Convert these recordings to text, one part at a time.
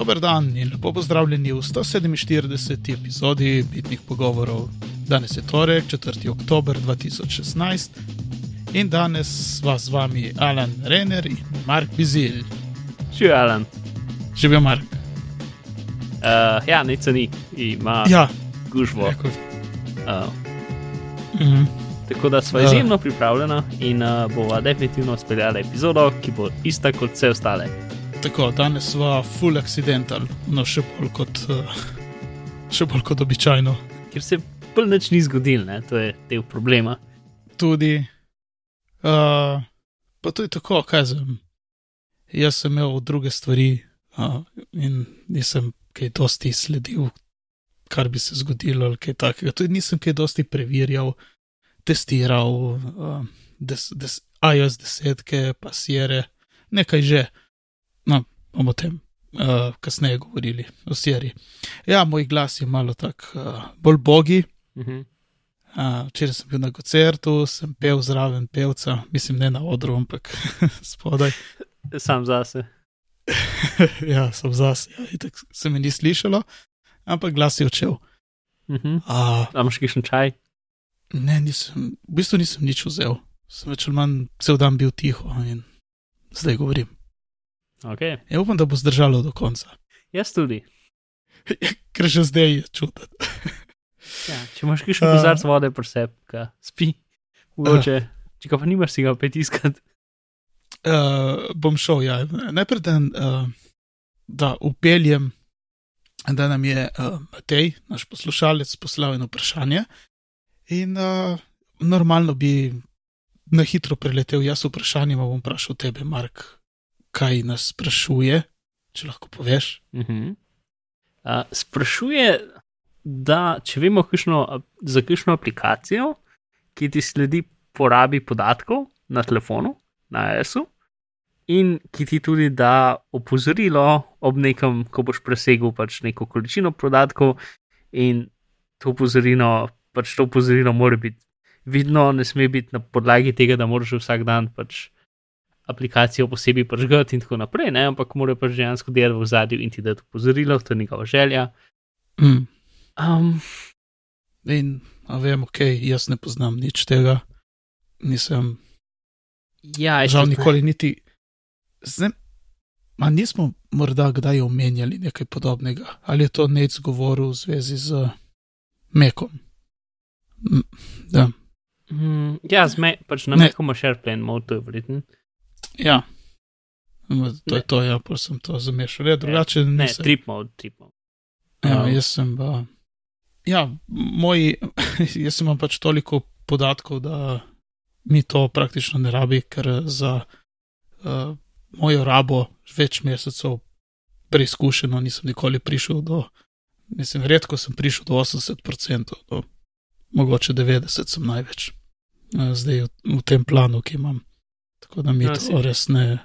Dober dan in lepo pozdravljeni v 147. epizodi Bitnih pogovorov. Danes je torek, 4. oktober 2016 in danes vas z vami Alan Renner in Mark Bizil. Živijo, Alan. Živijo, Mark. Uh, ja, nič ni, ima Ja, gužvo. Uh, mhm. tako da smo izjemno pripravljeni in uh, bova definitivno speljala epizodo, ki bo ista kot vse ostale. Tako danes smo full accidental, no še bolj kot, uh, še bolj kot običajno. Ker se bolj nič ni zgodil, ne? to je del problema. Tudi, uh, pa tudi tako, kaj sem. Jaz sem imel druge stvari uh, in nisem kaj dosti sledil, kar bi se zgodilo ali kaj takega. Tudi nisem kaj dosti preverjal, testiral, uh, des, des, iOS desetke, pa sire, nekaj že. Bomo o tem uh, kasneje govorili, o siri. Ja, moj glas je malo tak, uh, bolj bogi. Uh -huh. Uh, včeraj sem bil na koncertu, sem pel zraven pevca, mislim, ne na odru, ampak spodaj. Sam zase. ja, sem zase, ja, itak se mi ni slišalo, ampak glas je odšel. Uh -huh. Uh, A imaš kakšen čaj? ne, nisem, v bistvu nisem nič vzel, sem več ali manj cel dan bil tiho in zdaj govorim. Okay. Ja, upam, da bo zdržalo do konca, Jaz tudi. ker že zdaj je čudno. Ja, če imaš kakšen Uh. kozarc vode, presep, ga spi. Mogoče, če ga pa nimaš, si ga opet iskati. Uh, bom šel, ja. Najprej, da, uh, da upeljem, da nam je uh, Matej, naš poslušalec, poslal eno vprašanje. In uh, normalno bi na hitro preletel jaz vprašanje, bom vprašal tebe, Mark, kaj nas sprašuje, če lahko poveš. Uh -huh. uh, sprašuje, da če vemo kakšno, za kakšno aplikacijo, ki ti sledi porabi podatkov na telefonu, na IS-u, in ki ti tudi da opozorilo ob nekem, ko boš presegel pač neko količino podatkov, in to opozorilo, pač to opozorilo mora biti vidno, ne sme biti na podlagi tega, da moraš vsak dan pač aplikacijo posebej pržgati in tako naprej, ne? ampak mora pač dejansko delati v zadju in ti dati opozorilo, to je njegova želja. Mm. Um, In a vem, ok, jaz ne poznam nič tega, nisem ja, žal nikoli niti. Zdaj, ma nismo morda kdaj omenjali nekaj podobnega, ali je to nec govoril v zvezi z Mekom. Da, Mm, ja, zme, pač na Ne. Macu imaš Airplane mode, to je vreten. Ja. M, To je Ne. to, ja, pa sem to zamešal. Ja, drugače Ne, nisem. trip mode, trip mode. Ja, jaz sem pa. Ja, moj, jaz imam pač toliko podatkov, da mi to praktično ne rabi, ker za uh, mojo rabo več mesecev preizkušeno nisem nikoli prišel do, mislim, redko sem prišel do 80%, do, mogoče 90% sem največ. Uh, zdaj v, v tem planu, ki imam. Tako da mi to saj- res ne.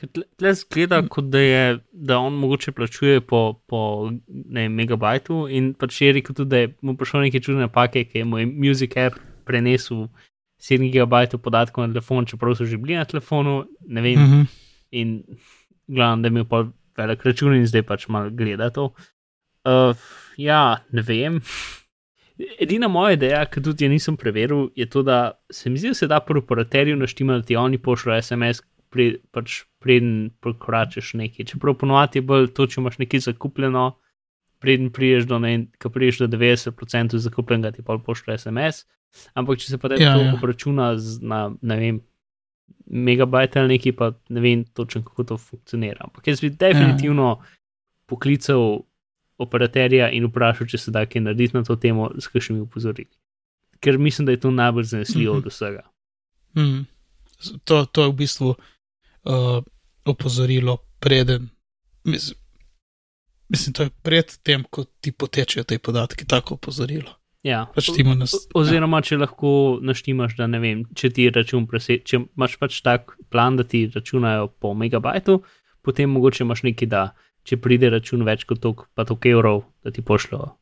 Tle- zgleda, kot da, je, da on mogoče plačuje po, po ne, megabajtu in pač je rekel tudi, da je mu prišel neke čudne napake, ki je moj Music app prenesel 7 gigabajtov podatkov na telefon, čeprav so že bili na telefonu, ne vem, Uh -huh. in glavno, da je imel pa velik račun in zdaj pač malo gleda to. Uh, ja, ne vem. Edina moja ideja, ki tudi je nisem preveril, je to, da se mi zdi, da se da operaterju naštimati, da ti oni pošljajo SMS, pre, pač preden prekoračiš nekaj. Čeprav ponovadi je bolj to, če imaš nekaj zakupljeno, preden priješ do, ne, priješ do 90% zakupljenega, ti pa pošljajo SMS. Ampak če se pa te Ja, to ja. obračuna z, na, ne vem, megabajt ali nekaj, pa ne vem točno, kako to funkcionira. Ampak jaz bi definitivno poklical operaterja in vprašal, če se da kaj narediti na to temo, s kakšnimi upozorili. Ker mislim, da je to najbolj zanesljivo Mhm. od vsega. Mm. To, to je v bistvu uh, opozorilo, preden. Mislim, mislim, to je pred tem, ko ti potečejo te podatki, tako opozorilo. Ja. Pač nas. O- Oziroma, če lahko naštimaš, da ne vem, če ti račun preseže, če imaš pač tak plan, da ti računajo po megabajtu, potem mogoče imaš neki, da če pride račun več kot tok, pa tok evrov, da ti pošljajo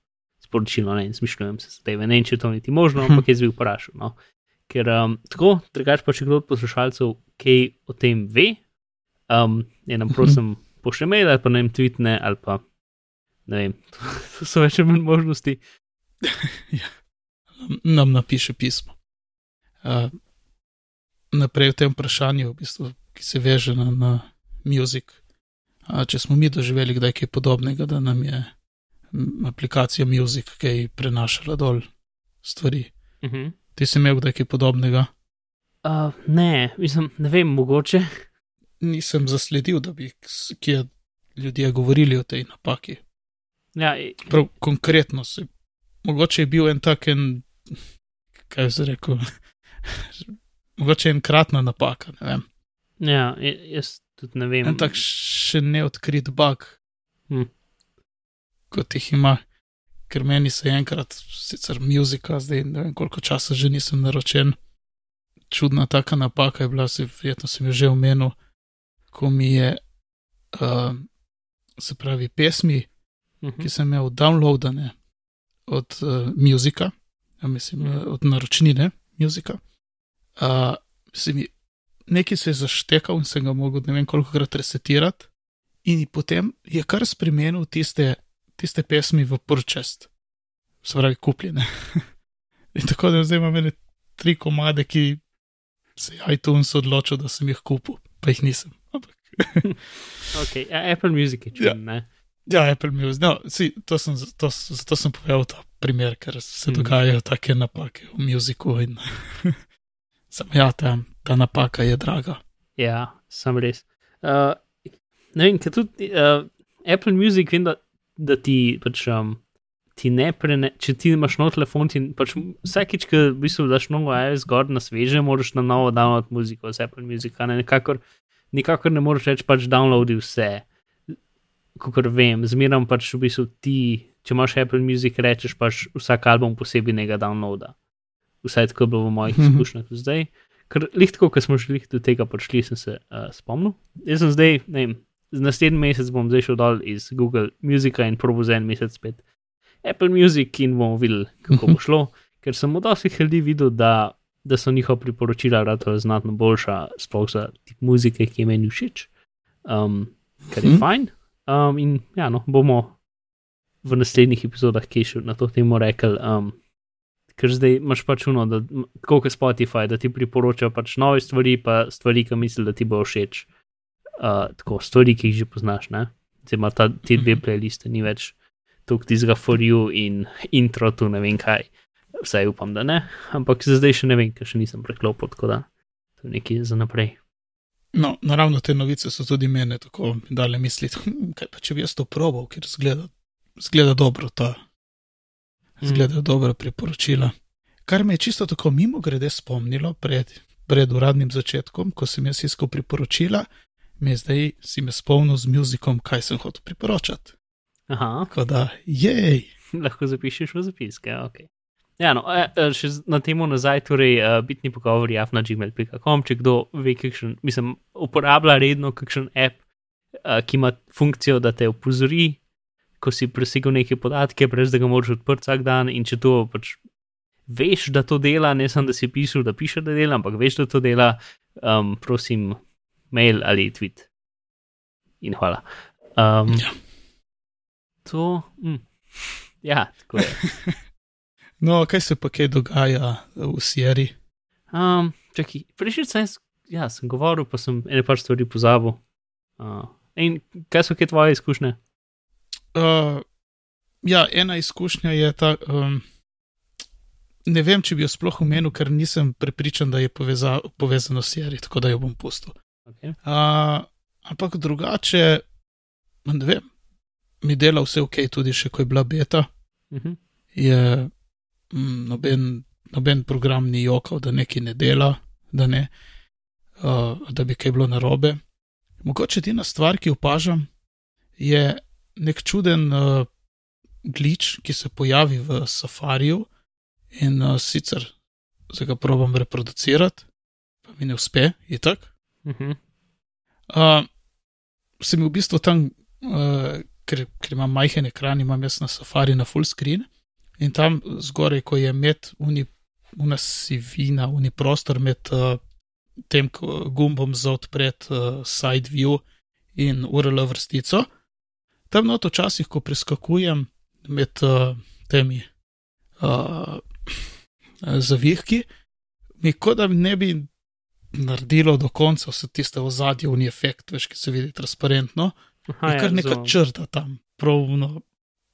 sporočilo, ne, in zmišljujem se zadeve. Ne vem, če to niti možno, ampak jaz bi vprašal. No. Ker um, tako, drugače pa če kdo od poslušalcev kaj o tem ve, um, je nam prosim pošlje mail ali pa ne vem, tweetne ali pa ne vem, to so več ali manj možnosti. nam napiše pismo. Uh, naprej v tem vprašanju, v bistvu, ki se veže na, na muzik. Če smo mi doživeli kdaj kaj podobnega, da nam je aplikacija Music kaj prenašala dol stvari. Uh -huh. Ti si imel kdaj kaj podobnega? Uh, ne, mislim, ne vem, mogoče. Nisem zasledil, da bi kje ljudje govorili o tej napaki. Ja, Prav konkretno se. Mogoče je bil en tak en, kaj se rekel, mogoče enkratna napaka, ne vem. ja, jaz tudi ne vem. En tak še neodkrit bug, Hm. kot jih ima. Ker meni se je enkrat, sicer muzika, zdaj ne vem koliko časa že nisem naročen. Čudna taka napaka je bila, se, verjetno sem jo že omenil, ko mi je, uh, se pravi, pesmi, Mhm. ki sem imel downloadane od uh, muzika, ja, mislim, Mhm. uh, od naročnine muzika. Uh, se mi nekaj se je zaštekal in sem ga mogel ne vem koliko krat resetirati, in potem je kar spremenil tiste, tiste pesmi v purchest, se pravi, kupljene. in tako da zdaj imam ene tri komade, ki se je iTunes odločil, da sem jih kupil, pa jih nisem. Ampak, Okay, ja, Apple Music je Ja. čudno, ne? Ja, Apple Music. No, si, to sem, to, zato sem povedal ta primer, ker se Mhm. dogajajo take napake v muziku. In, Samo ja, ta, ta napaka je draga. Ja, sem res. Uh, ne vem, ker tudi uh, Apple Music vem, da, da ti pač. Um, Ti ne prene, če ti imaš nov telefon, ti pač vsakič, ki v bistvu daš novo iOS gor na sveže, moraš na novo download muziko z Apple Music, a ne nekakor, nikakor ne moreš reči pač downloadi vse. Kakor vem, zmeram pač v bistvu ti, če imaš Apple Music, rečeš pač vsak album posebej nekaj downloada. Vsaj tako je bilo v mojih Mhm. izkušnjah do zdaj. Ker lihtko, ko smo šli do tega prišli, sem se uh, spomnil. Jaz sem zdaj, ne vem, naslednji mesec bom zdaj šel dol iz Google Musica in probo za en mesec spet Apple Music in bomo videli, kako bo šlo. Ker sem od vseh ljudi videl, da, da so njihova priporočila rado znatno boljša, sploh za tip muzike, ki je meni všeč. Um, kar je Mhm. fajn. Um, in ja, no, bomo v naslednjih epizodah, ki še na to temo rekli. Um, ker zdaj imaš pač uno, da tako kot Spotify, da ti priporoča pač nove stvari, pa stvari, ki misliš, da ti bo všeč. Uh, tako stvari, ki jih že poznaš. ne. Zdaj ima ta, te dve Mhm. playliste, ni več tok tizga for you in intro tu ne vem kaj. Vsaj upam, da ne, ampak za zdaj še ne vem, ker še nisem preklopil, tako da to je nekaj za naprej. No, naravno te novice so tudi mene tako dale misliti, kaj pa če bi jaz to probal, ker zgleda, zgleda dobro ta, zgleda dobro priporočila. Kar me je čisto tako mimo grede spomnilo pred, pred uradnim začetkom, ko sem jaz iskal priporočila, me zdaj si me spomnil z muzikom, kaj sem hotel priporočati. Aha, Tako da, jej, lahko zapišeš v zapiske, ok. Ja, no, e, e, še na temo nazaj, torej uh, bitni pogovori, afna gmail.com, če kdo ve, kakšen, mislim, uporablja redno kakšen app, ki ima funkcijo, da te opozori, ko si presegel neke podatke, brez da ga moraš odprti vsak dan in če to pač veš, da to dela, ne samo da si pisal, da piše, da dela, ampak veš, da to dela, um, prosim, mail ali tweet. In hvala. Um, Ja. To, mm, ja, tako je. no, kaj se pa kaj dogaja v Sierri? Um, čakaj, prejšnji sem, ja, sem govoril, pa sem ene par stvari pozabil. Uh, in kaj so kje tvoje izkušnje? Uh, ja, ena izkušnja je ta. Um, ne vem, če bi jo sploh omenil, ker nisem prepričan, da je poveza, povezano s Sierri, tako da jo bom pustil. Okay. Uh, ampak drugače, ne vem, mi dela vse ok, tudi še ko je bila beta, Uh -huh. je mm, noben, noben program ni jokal, da nekaj ne dela, da, ne, uh, da bi kaj bilo narobe. Mogoče edina stvar, ki opažam, je nek čuden uh, glitch, ki se pojavi v safariju in uh, sicer se ga probam reproducirati, pa mi ne uspe, je tako. Uh -huh. Uh, se mi v bistvu tam, uh, ker, ker imam majhen ekran, imam jaz na safari na full screen in tam zgoraj, ko je med uni, una sivina, uni prostor med uh, tem gumbom za odpret uh, side view in URL vrstico. Tam not včasih, ko preskakujem med uh, temi uh, zavihki, mi kot da ne bi naredilo do konca vse tiste ozadjevni efekt, veš, ki se vidi transparentno. Aha, Je kar neka razumem. črta tam, pravno.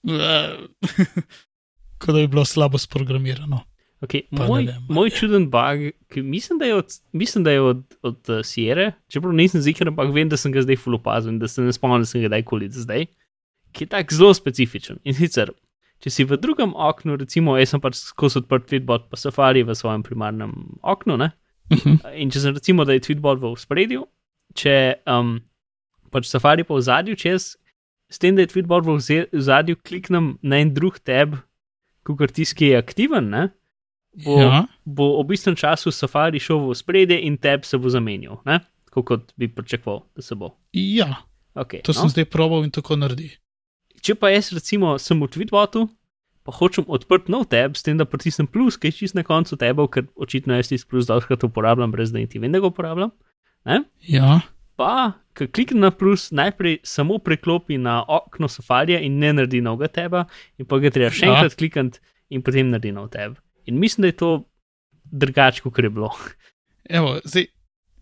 Kot da je bilo slabo sprogramirano. Okay, Pa moj, vem. moj čuden bug, ki mislim, da je od, mislim, da je od, od uh, Sierra, čeprav nisem ziger, ampak vem, da sem ga zdaj full opazil in da se ne spomnim, da sem ga kdajkoli zdaj, ki je tak zelo specifičen. In sicer, če si v drugem oknu, recimo, jaz sem pač skozi odprt Tweetbot pa Safari v svojem primarnem oknu, ne? Mhm. In če sem recimo, da je Tweetbot v spredju, če um, pač Safari pa v zadju čez, s tem, da je Tweetbot v zadju, kliknem na en drug tab, kot tisti, ki je aktiven, ne? bo, Ja, bo v bistvu času Safari šel v spredje in tab se bo zamenjal, ne? tako kot bi pričakoval, da se bo. ja, Okay, to sem zdaj probal in tako naredi. Če pa jaz recimo sem v Tweetbotu, pa hočem odprt nov tab, s tem, da pritisnem plus, ki je čist na koncu tabov, ker očitno jaz tisti plus dolžkrat uporabljam, brez da niti vem, da ga uporabljam. Ja, Pa, ko kliknem na plus, najprej samo preklopi na okno Safarija in ne naredi novega teba, in pa ga treba še Ja. enkrat klikniti in potem naredi nov tab. In mislim, da je to drugače, kot je bilo. evo, zdaj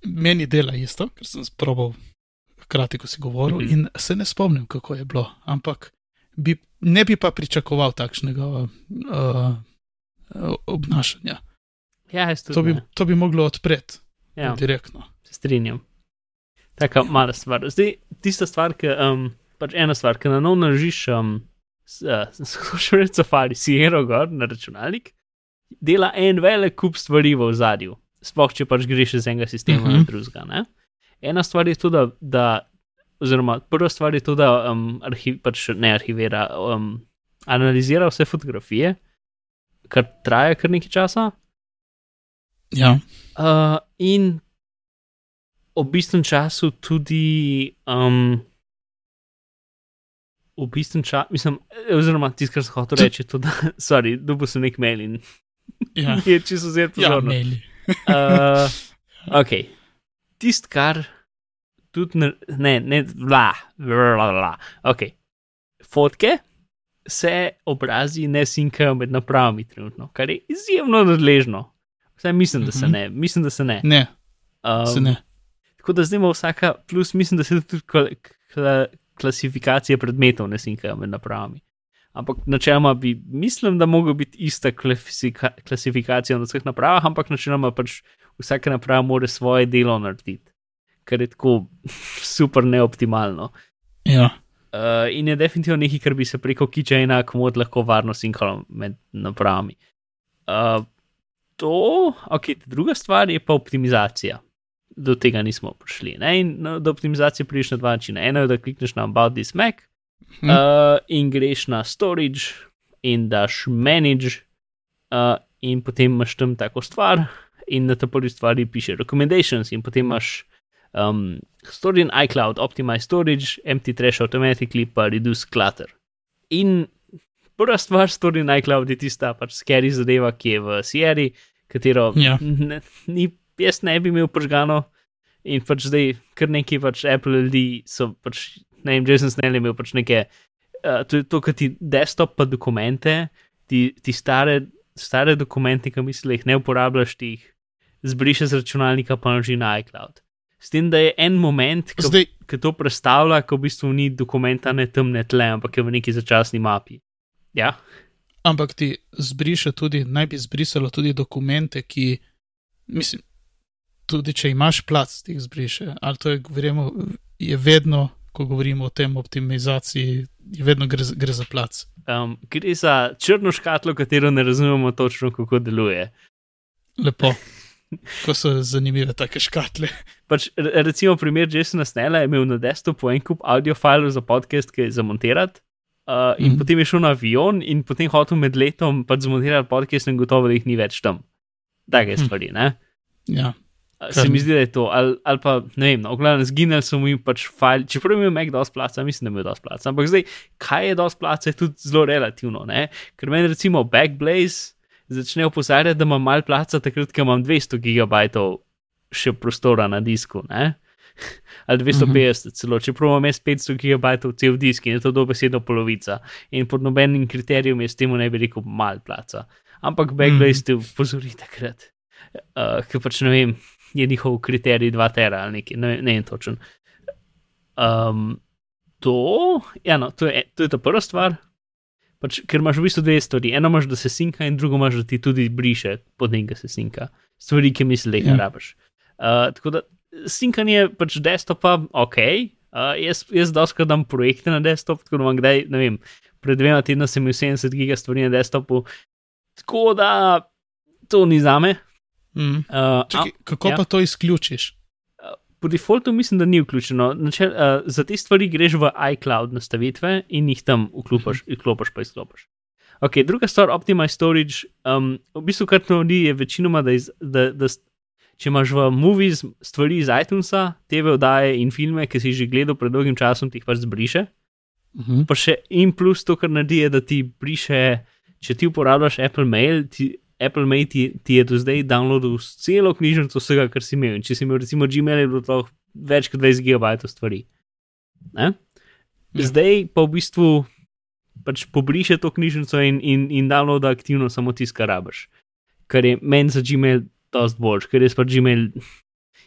meni dela isto, ker sem probal hkrati, ko si govoril, Mhm. mhm. in se ne spomnim, kako je bilo. Ampak bi, ne bi pa pričakoval takšnega uh, obnašanja. Ja, To bi, ne. to bi moglo odpreti ja, direktno. se strinjam. Taka mala stvar. Zdaj, tista stvar, ki, um, pač ena stvar, ki na nov naložiš, um, še reči Safari, Sierra gor na računalnik, dela en velik kup stvari v zadju. Sploh, če pač greš iz enega sistema uh -huh. na Mhm. drugega. Ena stvar je to, da, da oziroma prva stvar je to, da um, arhiv, pač ne arhivira, um, analizira vse fotografije, kar traja kar nekaj časa. Ja, Uh, in v bistvu času tudi, um, v bistvu času, mislim, oziroma tisto, kar sem hotel reči, je to, da, sorry, dobil sem nek mail in ja. je čisto zelo ja pozorno. maili. Uh, ok, tisto, kar tudi ne, ne, ne, bla, bla, bla, bla. ok. Fotke se obrazi ne sinkajo med napravami trenutno, kar je izjemno nadležno. Vsaj mislim, da se Mhm. ne, mislim, da se ne. Ne, Um, se ne. Tako da zdaj ima vsaka, plus mislim, da se tudi kla, kla, klasifikacije predmetov ne sinkajo med napravami. Ampak načeloma bi, mislim, da mogo biti ista klasifika, klasifikacija na vseh napravah, ampak načeloma pač vsaka naprava mora svoje delo narediti, kar je tako super neoptimalno. Ja, Uh, in je definitivno nekaj, kar bi se preko kiča enak mod lahko varno sinkalo med napravami. Uh, to, ok, druga stvar je pa optimizacija. Do tega nismo prišli. Ne? In no, do optimizacije prideš na dva načina. Eno je, da klikneš na About this Mac Hm. uh, in greš na Storage in daš Manage, uh, in potem imaš tam tako stvar, in na tej prvi stvari piše Recommendations, in potem imaš um, Store in iCloud, Optimize Storage, Empty Trash Automatically, pa Reduce Clutter. In prva stvar Store in iCloud je tista pač scary zadeva, ki je v Sierra, katero Ja. ne, ni, jaz ne bi imel pržgano. In pač zdaj, kar neki pač Apple ljudi so pač, ne vem, Jason Snell je imel pač neke, uh, to je to, kar ti desktop pa dokumente, ti, ti stare, stare dokumente, ki misliš, da jih ne uporabljaš, ti jih zbriše z računalnika pa naloži na iCloud. S tem, da je en moment, ko, zdaj, ki to predstavlja, ko v bistvu ni dokumenta ne temne tle, ampak je v neki začasni mapi. Ja, ampak ti zbriše tudi, naj bi zbrisalo tudi dokumente, ki, mislim, tudi če imaš plac, ti jih zbriše. Ali to je, govorimo, je vedno, ko govorimo o tem optimizaciji, je vedno gre, gre za plac. um, gre za črno škatlo, katero ne razumemo točno, kako deluje. Lepo. Ko so zanimive take škatle. Pač, re- recimo, primer Jasona Snella je imel na desktopu en kup audio filev za podcast, ki je zamontirati. Uh, in mm. Mhm. potem je šel na avion in potem hotel med letom pač zmontirati podcast, in gotovo, da jih ni več tam. Take Hm. stvari, ne? Ja, Se mi zdi, da je to, ali, ali pa ne vem, no, glavno, zginili so mu jim pač file, čeprav je imel Mac dosti placa, mislim, da je imel dosti placa. Ampak zdaj, kaj je dosti placa, je tudi zelo relativno, ne? Ker meni recimo Backblaze začne opozarjati, da imam malo placa, takrat, ko imam 200 gigabajtov še prostora na disku, ne? ali 250, celo če imam 500 GB cel disk in je to dobesedno polovica. In pod nobenim kriterijem je s tem ne bi rekel mal placa. Ampak Backblaze ste upozorili takrat, uh, ker pač ne vem, je njihov kriterij 2 tera ali nekaj, ne, ne vem točen. Um, to, ja, no, to, je, to je ta prva stvar. Pač, ker imaš v bistvu dve stvari. Eno imaš, da se sinka, in drugo imaš, da ti tudi briše, potem, ko se sinka. Stvari, ki misliš, da jih ne ja. rabiš. Uh, tako da sinkanje pač desktopa, ok. Uh, jaz jaz doskrat dam projekte na desktop, tako da vam kdaj, ne vem, pred dvema tedna sem imel 70 giga stvari na desktopu, tako da to ni za me. Mm. Uh, Čaki, kako ja. pa to izključiš? Po defaultu mislim, da ni vključeno. Načel, uh, za te stvari greš v iCloud nastavitve in jih tam vklopiš, mhm. vklopiš pa izklopiš. Ok, druga stvar, Optimize Storage. Um, v bistvu, kar to ni, je večinoma, da, iz, da, da če imaš v movies stvari iz iTunesa, TV oddaje in filme, ki si jih že gledal pred dolgim časom, ti jih pač zbriše. Uh mhm. -huh. Pa še in plus to, kar naredi, je, da ti briše, če ti uporabljaš Apple Mail, ti, Apple Mail ti, ti je do zdaj downloadil celo knjižnico vsega, kar si imel. In če si imel recimo Gmail, je bilo to več kot 20 GB stvari. Ne? Ja. Zdaj pa v bistvu pač pobriše to knjižnico in, in, in downloada aktivno samo tisto, kar rabiš. Kar je meni za Gmail dosti boljš, ker res pa Gmail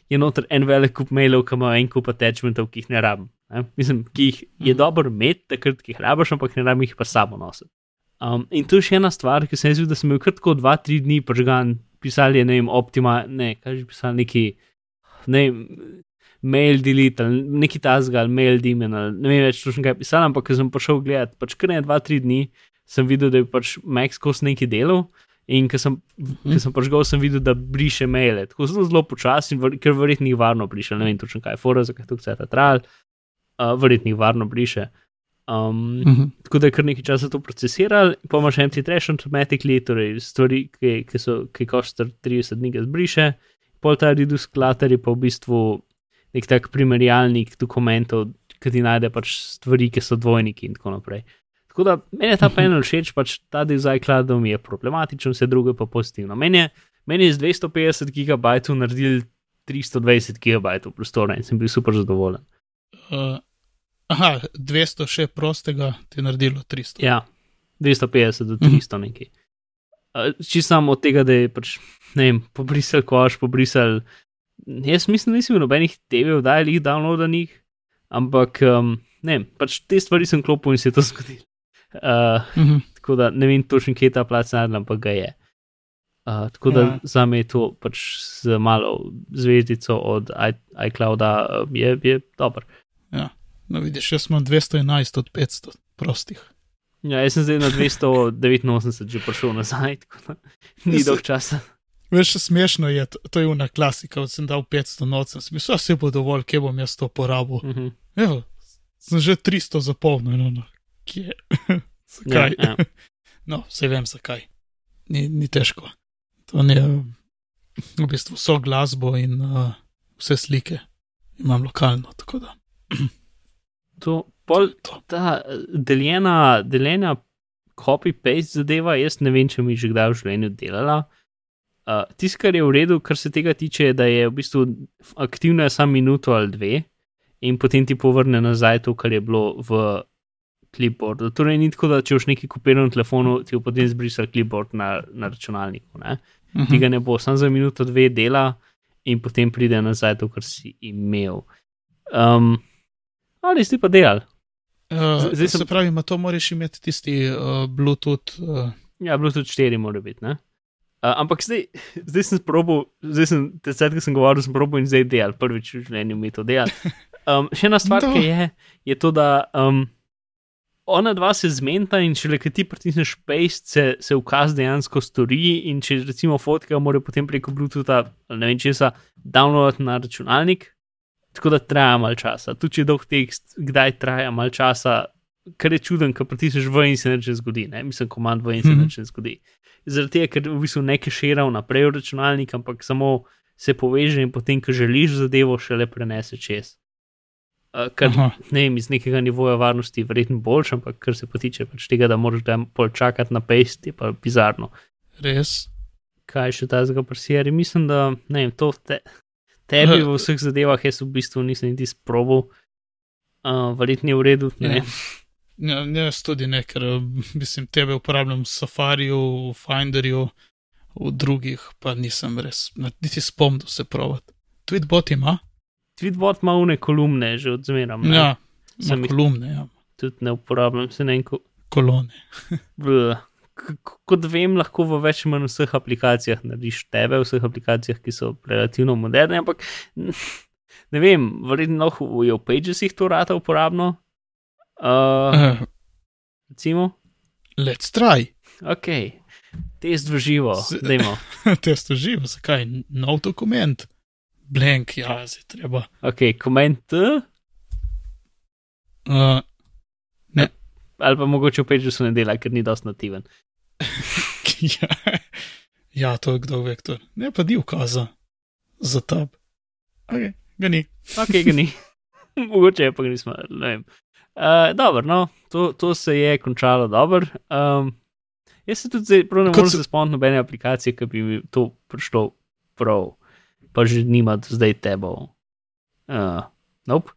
je noter en velik kup mailov, ki ima en kup attachmentov, ki jih ne rabim. Ne? Mislim, ki jih je mm. dobro imeti, takrat, ki jih rabiš, ampak ne rabim jih pa samo nositi. Um, in to je še ena stvar, ki sem jaz videl, da sem imel kar tako dva, tri dni požgan, pisali ne vem, optima, ne, kaj že pisali, neki, ne vem, mail delete ali neki tasga ali mail dimen ali ne vem več točno kaj pisali, ampak ker sem prišel gledat, pač kar ne dva, tri dni, sem videl, da je pač Max kos neki delal. In ker sem, mm. sem gol, sem videl, da briše maile, tako zelo, zelo počasi, ker verjetno jih varno briše, ne vem točno kaj je, fora, zakaj to vse ta trajal, uh, verjetno jih varno briše. Um, uh -huh. Tako da je kar nekaj časa to procesiral, pa imaš empty trash automatically, torej stvari, ki, ki, so, ki koštar 30 dni, zbriše, pol ta redus klater je pa v bistvu nek tak primerjalnik dokumentov, ki ti najde pač stvari, ki so dvojniki in tako naprej. Tako da meni je ta mhm. panel všeč, pač ta del z iCloudom je problematičen, vse drugo pa pozitivno. Meni je, meni je z 250 GB naredil 320 GB prostora in sem bil super zadovoljen. Uh, Aha, 200 še prostega ti je naredilo 300. Ja, 250 do 300 mhm. nekaj. Če samo od tega, da je pač, ne vem, pobrisal koš, pobrisal. Jaz mislim, da nisem imel nobenih TV vdajal, downloadanih, ampak um, ne, pač te stvari sem klopil in se je to zgodilo. Uh, -huh. Tako da ne vem točno, kje je ta plac najdel, ampak ga je. Uh, tako da ja. za me je to pač z malo zvezdico od iClouda, je, je dobro. Ja. No, vidiš, jaz imam 211 od 500 prostih. Ja, jaz sem zdaj na 289 že prišel nazaj, tako da ni dolg časa. Veš, smešno je, to je una klasika, da sem dal 500 noč, sem mislil, vse bo dovolj, kje bom jaz to porabil. Uh -huh. Evo, sem že 300 zapolnil, no, no. kje. zakaj? Ja, ja. no, vse vem zakaj. Ni, ni težko. To je v bistvu vso glasbo in uh, vse slike imam lokalno, tako da. to, pol, ta deljena, deljena copy-paste zadeva, jaz ne vem, če mi že kdaj v življenju delala. Uh, Tisto, kar je v redu, kar se tega tiče, je, da je v bistvu aktivna samo minuto ali dve, in potem ti povrne nazaj to, kar je bilo v clipboardu. Torej, ni tako, da če už nekaj kopiraš na telefonu, ti bo potem zbrisal clipboard na, na računalniku. Ne? Uh -huh. Tega ne bo, samo za minuto, dve dela, in potem pride nazaj to, kar si imel. Um, ali si pa delal. Uh, zdaj sem... Se pravi, ima to moraš imeti tisti uh, Bluetooth. Uh... Ja, Bluetooth 4 mora biti. Uh, ampak zdaj, zdaj sem probil, zdaj sem te sedke sem govoril, sem probil in zdaj delal, prvič v življenju mi to delal. Um, še ena stvar, ki je, je to, da um, ona dva se zmenta in če le ti pritisneš paste, se, se ukaz dejansko stori in če recimo fotke mora potem preko Bluetootha, ne vem česa, downloaditi na računalnik, tako da traja malo časa. Tudi če je dolg tekst, kdaj traja malo časa, kar je čuden, ker pritisneš v in se neče zgodi, ne? mislim, komand v in se neče mhm. zgodi. Zaradi tega, ker v bistvu ne kešira vnaprej v računalnik, ampak samo se poveže in potem, ko želiš zadevo, še le prenese čez. Uh, kar Aha. ne vem, iz nekega nivoja varnosti je verjetno boljši, ampak kar se pa tiče pač tega, da moraš tam pol čakati na paste, je pa bizarno. Res. Kaj še ta zga presijari? Mislim, da ne vem, to te, tebi v vseh zadevah jaz v bistvu nisem niti sprobil, uh, verjetno je v redu. Ne? Ja, ja, jaz tudi ne, ker mislim, tebe uporabljam v Safariju, v Finderju, v drugih pa nisem res, niti spomnil se provat. Tweetbot ima? Tweetbot ima une kolumne, že odzmeram. ne. Ja, ima kolumne, ja. Tudi ne uporabljam, se ne vem, ko, kolone. V, kot vem, lahko v več ali manj vseh aplikacijah narediš tebe, v vseh aplikacijah, ki so relativno moderne, ampak ne vem, verjetno lahko v v Pagesih to rata uporabno. Uh, Uh, recimo, let's try. ok, test v živo, Z- dajmo. Testo živo, zakaj? Nov dokument. Blank, ja, zdaj treba. Ok, koment Uh, ali pa mogoče v Pagesu ne dela, ker ni dosti nativen. ja, ja, to je kdo vektor. Ne pa di ukaza za tab. Ok, ga ni. Ok, ga ni. mogoče je pa ga nismo, ne vem. Uh, dobro, no, to, to se je končalo dobro. Um, jaz se tudi zdaj prav ne morem se- spomniti nobene aplikacije, ki bi mi to prišlo prav, pa že nima zdaj tebo. Uh, nope.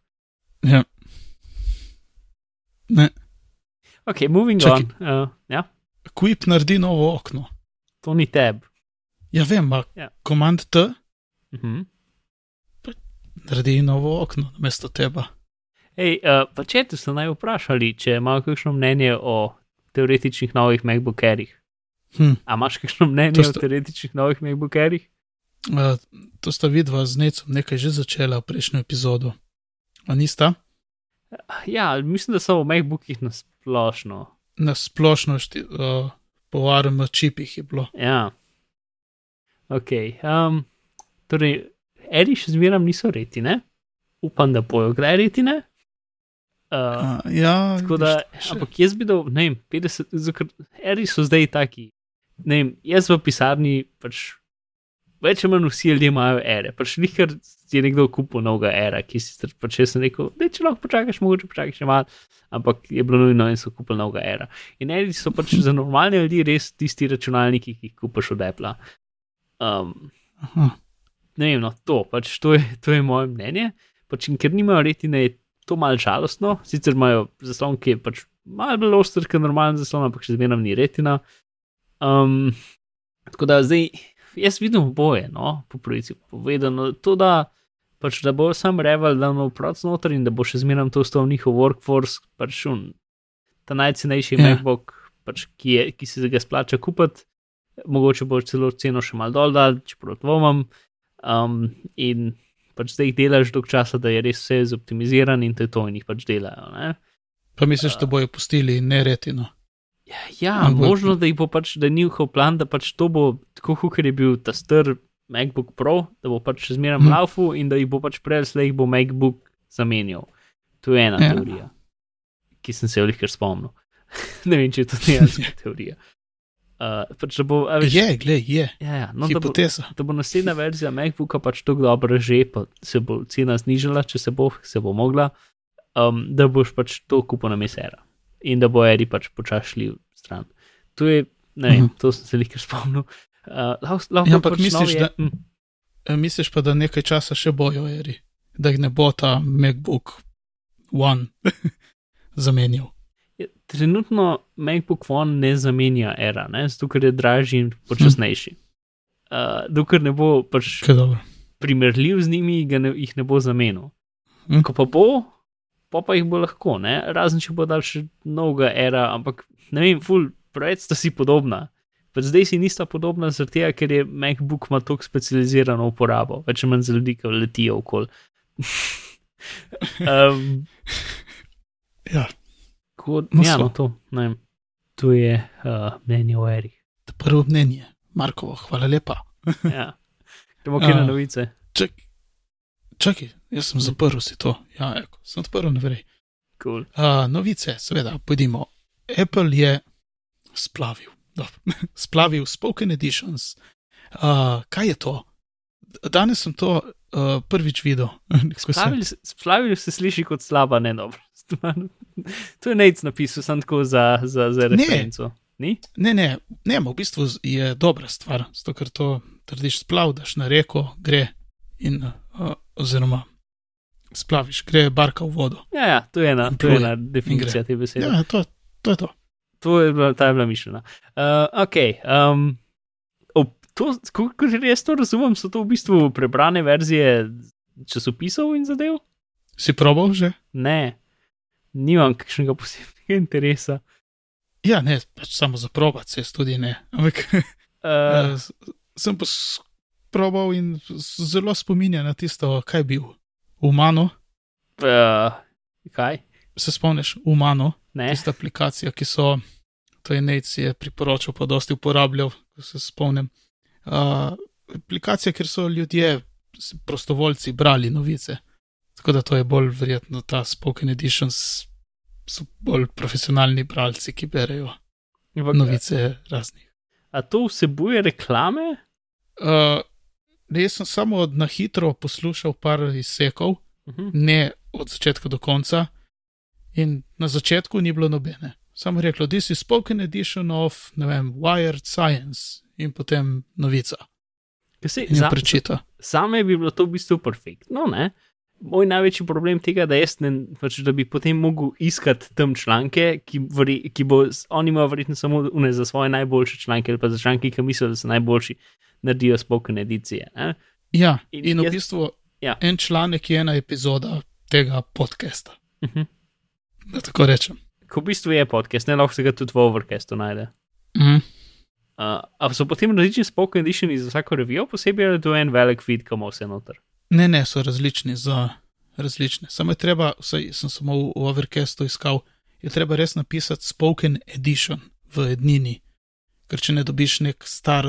Ja. Ne, Ok, moving Čakaj. on. Uh, ja, Quip naredi novo okno. to ni teb. Ja, vem, ma Ja. komand T Uh -huh. naredi novo okno namesto teba. Hej, uh, pa če te so naj vprašali, če imajo kakšno mnenje o teoretičnih novih MacBook Airih. Hm. A imaš kakšno mnenje To o sta- teoretičnih novih MacBook Airih? Uh, to sta vidva z necom nekaj že začela v prejšnjo epizodo. A nista? Ja, mislim, da so v MacBookih nasplošno. Na splošno uh, po ARM čipih je bilo. Ja. Ok. Um, torej, Eri še zmeraj niso retine. Upam, da bojo kdaj retine. Uh, Uh, ja, tako da, še. ampak jaz bi dal, ne vem, 50, zato ker Eri so zdaj taki. Ne vem, jaz v pisarni pač. Več ali manj vsi ljudje imajo ere, pač nikar je nekdo kupil novega era, ki si pač jaz sem rekel, da če lahko počakaš, mogoče počakaš še malo, ampak je bilo nujno in so kupili novega era. In eri so pač za normalne ljudi res tisti računalniki, ki jih kupaš od Apple. Um, Aha. ne vem, no, to, pač to, je, to je moje mnenje. Pač, in ker nimajo retine, je to malo žalostno. Sicer imajo zaslon, ki je pač malo bolj oster, kot normalen zaslon, ampak še zmeraj ni retina. Um, tako da zdaj, jaz vidim oboje, no, po pravici povedano. To, da, pač, da bo sam revel, da bo proc noter in da bo še zmeraj to ostal njihov workforce, pač un, ta najcenejši Ja. yeah. MacBook, pač, ki, je, ki se ga splača kupiti. Mogoče bo celo ceno še mal dol dal, čeprav dvomam. Um, in pač zdaj jih delaš dolg časa, da je res vse zoptimiziran in to je to, in jih pač delajo. Ne? Pa misliš, da bojo pustili neretino? Ja, Ampak- možno, da jih bo pač, da je njihov plan, da pač to bo tako, kot je bil ta star MacBook Pro, da bo pač še zmeraj hmm. laufu in da jih bo pač prej slej jih bo MacBook zamenjal. To je ena Ja. ja. teorija, ki sem se jo jih kar spomnil. ne vem, če je to dejansko teorija. Uh, pač bo, a veš, Je, glej, je. ja, ja, no, da bo, da bo naslednja verzija MacBooka pač tako dobra že, pa se bo cena znižala, če se bo, se bo mogla, um, da boš pač to kupil na mesera in da bo Eri pač počasi šli v stran. To je, ne vem, Mhm. to sem se kar spomnil. Uh, lahko, lahko Ja, ampak pač misliš, novi- da- hm, E, Misliš pa, da nekaj časa še bojo, eri, da jih ne bo ta MacBook One zamenjal. je- trenutno MacBook One ne zamenja era, ne, zato ker je dražji in počasnejši. Uh, dokler ne bo pač primerljiv z njimi, ga ne, jih ne bo zamenil. Hm. Ko pa bo, pa, pa jih bo lahko, ne? razen če bo dal še novega era, ampak ne vem, ful, preveč sta si podobna. Pač zdaj si nista podobna, zaradi tega, ker je MacBook ima tako specializirano uporabo, več manj za ljudi, ki letijo okoli. um, Ja, ko, No, ja, no, to, ne vem, to je uh, mnenje o Erih. to prvo mnenje. Marko, hvala lepa. Ja. Gremo kje na A. novice. Čak, čakaj, jaz sem zaprl si to. Ja, eko, sem odprl, ne vrej. Cool. Uh, novice, seveda, pojdimo. Apple je splavil, dobro, splavil Spoken Editions. Uh, kaj je to? Danes sem to uh, prvič videl. ko sem- Splavili, se- sliši kot slaba, ne dobro. To je nec napisal, sem tako za, za, za Ne. referenco. Ni? Ne, ne, ne, v bistvu je dobra stvar, zato ker to trdiš splav, daš na reko, gre in uh, oziroma splaviš, gre barka v vodo. Ja, ja to je ena, to je ena definicija te besede. Ja, to, to je to. To je bila, ta je bila mišljena. Uh, ok. Um, to, kot jaz to razumem, so to v bistvu prebrane verzije časopisov in zadev? Si probal že? Ne, nimam kakšnega posebnega interesa. Ja, ne, pač samo za probat, se tudi ne. Ampak Uh, sem pa s- probal in zelo spominja na tisto, kaj je bil. Umano, uh, kaj? se spomniš, Umano, Ne. tista aplikacija, ki so, to je Nec je priporočal, pa dosti uporabljal, ko se spomnim. Uh, aplikacija, kjer so ljudje, prostovoljci, brali novice. Tako da to je bolj verjetno ta Spoken Editions, so bolj profesionalni bralci, ki berejo novice raznih. A to vsebuje reklame? Uh, jaz sem samo na hitro poslušal par izsekov, Uh -huh. ne od začetka do konca, in na začetku ni bilo nobene. Samo reklo, this is spoken edition of, ne vem, Wired Science in potem novica. Sej, In jo za, prečita. Zame bi bilo to v bistvu perfektno. Ne? Moj največji problem tega, da, jaz ne, pač, da bi potem mogel iskati tam članke, ki, veri, ki bo, oni imajo verjetno samo une za svoje najboljše članke, ali pa za članke, ki mislijo, da so najboljši, naredijo spoken edicije. Ne? Ja, In in, v jaz- bistvu ja. en članek je ena epizoda tega podcasta. Uh -huh. Da tako rečem. Ko v bistvu je podcast, ne lahko se ga tudi v overcastu najde. Mhm. Uh, a so potem različni spoken editioni za vsako revijo posebej, ali je to en velik feed, kam vse noter? Ne, ne, so različni za različne. Samo je treba, vsaj sem samo v, v Overcastu iskal, je treba res napisati spoken edition v ednini. Ker če ne dobiš nek star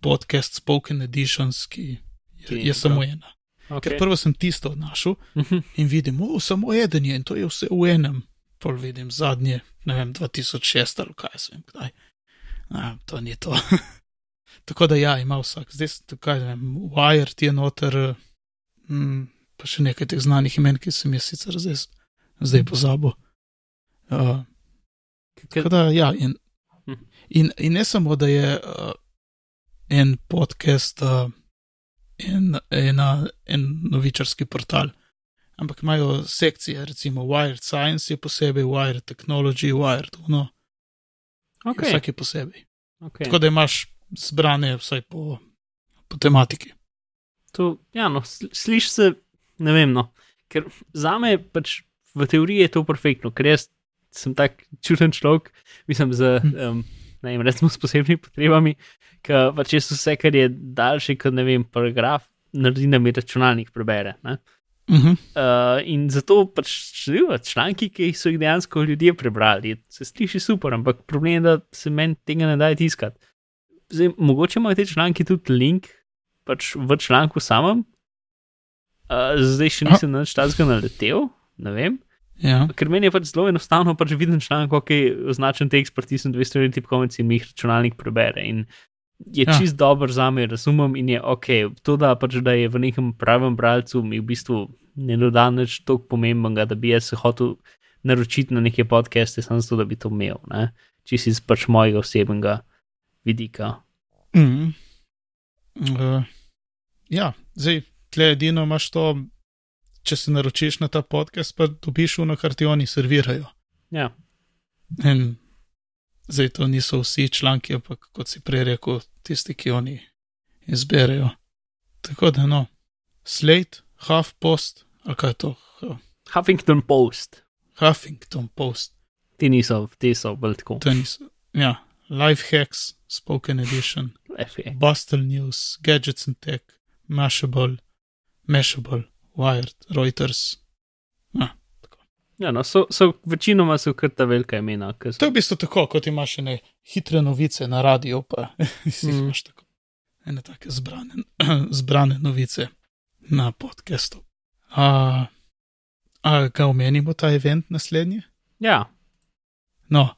podcast spoken editions, ki je, je samo ena. Okay. Ker prvo sem tisto našel Mhm. in vidim, o, samo eden je in to je vse v enem. Pol vidim zadnje, ne vem, 2006 ali kaj sem kdaj. A, to ni to. Tako da ja, ima vsak. Zdaj tukaj, ne vem, Wired je noter, mm, pa še nekaj teh znanih imen, ki sem jih sicer zdaj, zdaj pozabil. Uh, da ja, in, Mhm. in, in ne samo, da je uh, en podcast, uh, en, ena, en novičarski portal, ampak imajo sekcije, recimo Wired Science je posebej, Wired Technology, Wired Uno, okay. vsak je posebej. okay. Tako da imaš zbrane vsaj po, po tematiki. To, ja, no, sl- sliši se, ne vem, no, ker za me pač v teoriji je to perfektno, ker jaz sem tak čuden človek, mislim, z, um, ne vem, recimo s posebnimi potrebami, ki pač jaz vse, kar je daljši kot, ne vem, paragraf, naredim, da mi računalnik prebere. Ne? Uh -huh. Uh, in zato pač številni članki, ki so jih dejansko ljudje prebrali, se sliši super, ampak problem je, da se meni tega ne da tiskati. Zdaj, mogoče imajo te članki tudi link pač v članku samem. Uh, zdaj še nisem na nič takega naletel, ne vem. Ja. Ker meni je pač zelo enostavno, pač vidim članek, ok, označen tekst, pritisnem dve strani tipkovnice in mi jih računalnik prebere. In je ja. čist dober za me, razumem in je ok. To, da pač da je v nekem pravem bralcu, mi v bistvu ne doda nič tako pomembnega, da bi jaz se hotel naročiti na neke podcaste, samo zato, da bi to imel, ne? čist iz pač mojega osebnega vidika. Mm. Uh, ja, zdaj, tle edino imaš to, če se naročiš na ta podcast, pa dobiš uno, kar ti oni servirajo. Ja, In zdaj to niso vsi članki, ampak kot si prej rekel, tisti, ki oni izberejo. Tako da no, Slate, HuffPost, ali kaj je to, Hu- Huffington Post, Huffington Post, ti niso, ti so bolj tako. to niso. Ja, Lifehacks, Spoken Edition. Bustle News, Gadgets and Tech, Mashable, Mashable, Wired, Reuters. Ja, no, so, so večinoma so kar ta velika imena. So, To je v bistvu tako, kot imaš ene hitre novice na radiju, pa si Mm. imaš tako ene take zbrane, zbrane novice na podkastu. A, a ga omenimo ta event naslednji? ja, No,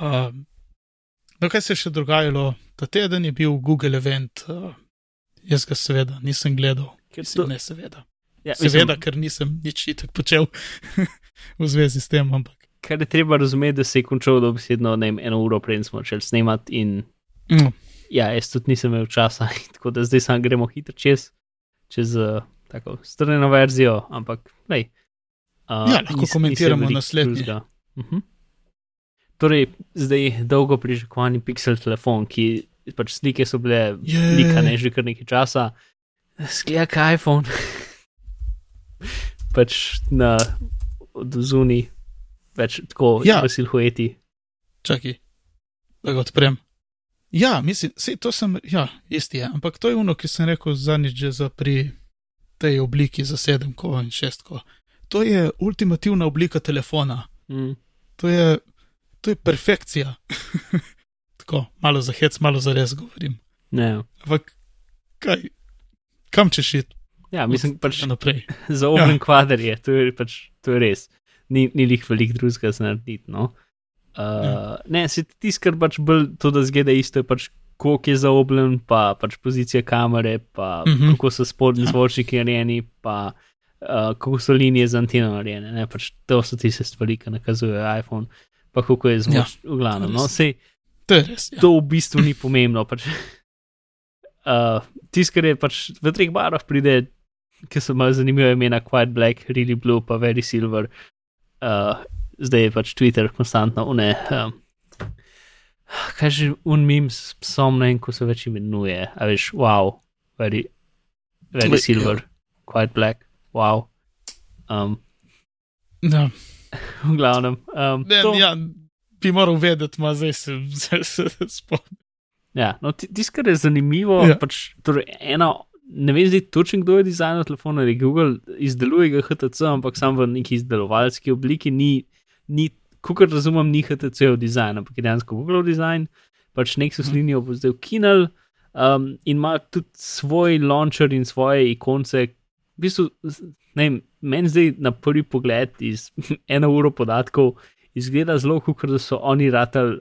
a, no, kaj se je še dogajalo? Ta teden je bil Google event, a, jaz ga seveda nisem gledal, Mislim, to, ne seveda. ja, Seveda, ker nisem nič itak počel v zvezi s tem, ampak. kar je treba razumeti, da se je končal dobesedno vem, eno uro, preden smo začeli snemati. In Mm, ja, jaz tudi nisem imel časa, tako da zdaj samo gremo hitro čez, čez uh, tako strnjeno verzijo, ampak lej. Uh, Ja, lahko komentiramo naslednji. Uh -huh. Torej, zdaj dolgo pričakovani Pixel telefon, ki pač slike so bile likane že kar nekaj časa, sklija kot iPhone. pač na zuni, več tako, Ja. v silhueti. Čakaj, da ga odprem. Ja, mislim, sej to sem, ja, isti je, ampak to je ono, ki sem rekel zadnjič že za pri tej obliki za sedemko in šestko. To je ultimativna oblika telefona. Mm. To je, to je perfekcija. Tako, malo za hec, malo za res govorim. Ne. Ampak, kaj, kam češ iti Ja, mislim, pač naprej? za oben ja. kvadr je, to je, pač, to je res. Ni, ni lih velik drugega za narediti. No? Uh, ja. Ne, se ti skrb pač bolj to, da zgleda isto, je pač koliko je zaobljen, pa pač pozicija kamere, pa uh Mhm. -huh. kako so spodnji Ja. zvočniki narejeni, pa uh, kako so linije za anteno narejene. Ne? Pač to so tiste stvari, ki nakazujejo iPhone, pa kako je zvoč, ja, v glavnem. No, sej, To res. Ja. to v bistvu ni pomembno. Pač, uh, Tisto, kar je pač v treh barvah, pride, ki so malo zanimive imena, Quiet Black, Really Blue, pa Very Silver. Uh, zdaj je pač Twitter konstantno, une. Um, kaj že un mim s psom, ne vem, ko se več imenuje. A veš, wow, Very, very Ja. Silver, Quiet Black, wow. Um, Ja. v glavnem. Um, Ne, to- ja, bi moral vedeti, ma zdaj se, se, se spomnim. Ja, no, ti- tisto, kar je zanimivo, Ja. pač, torej eno, ne vem zdaj točno, kdo je dizajnil telefon ali Google, izdeluje ga HTC, ampak sam v neki izdelovalski obliki, ni, ni kot razumem, ni HTC-ov dizajn, ampak je dejansko Google dizajn, pač Nexus Mhm. linijo bo zdaj ukinil um, in ima tudi svoj launcher in svoje ikonce. V bistvu, ne vem, meni zdaj na prvi pogled iz eno uro podatkov izgleda zelo, kot da so oni ratali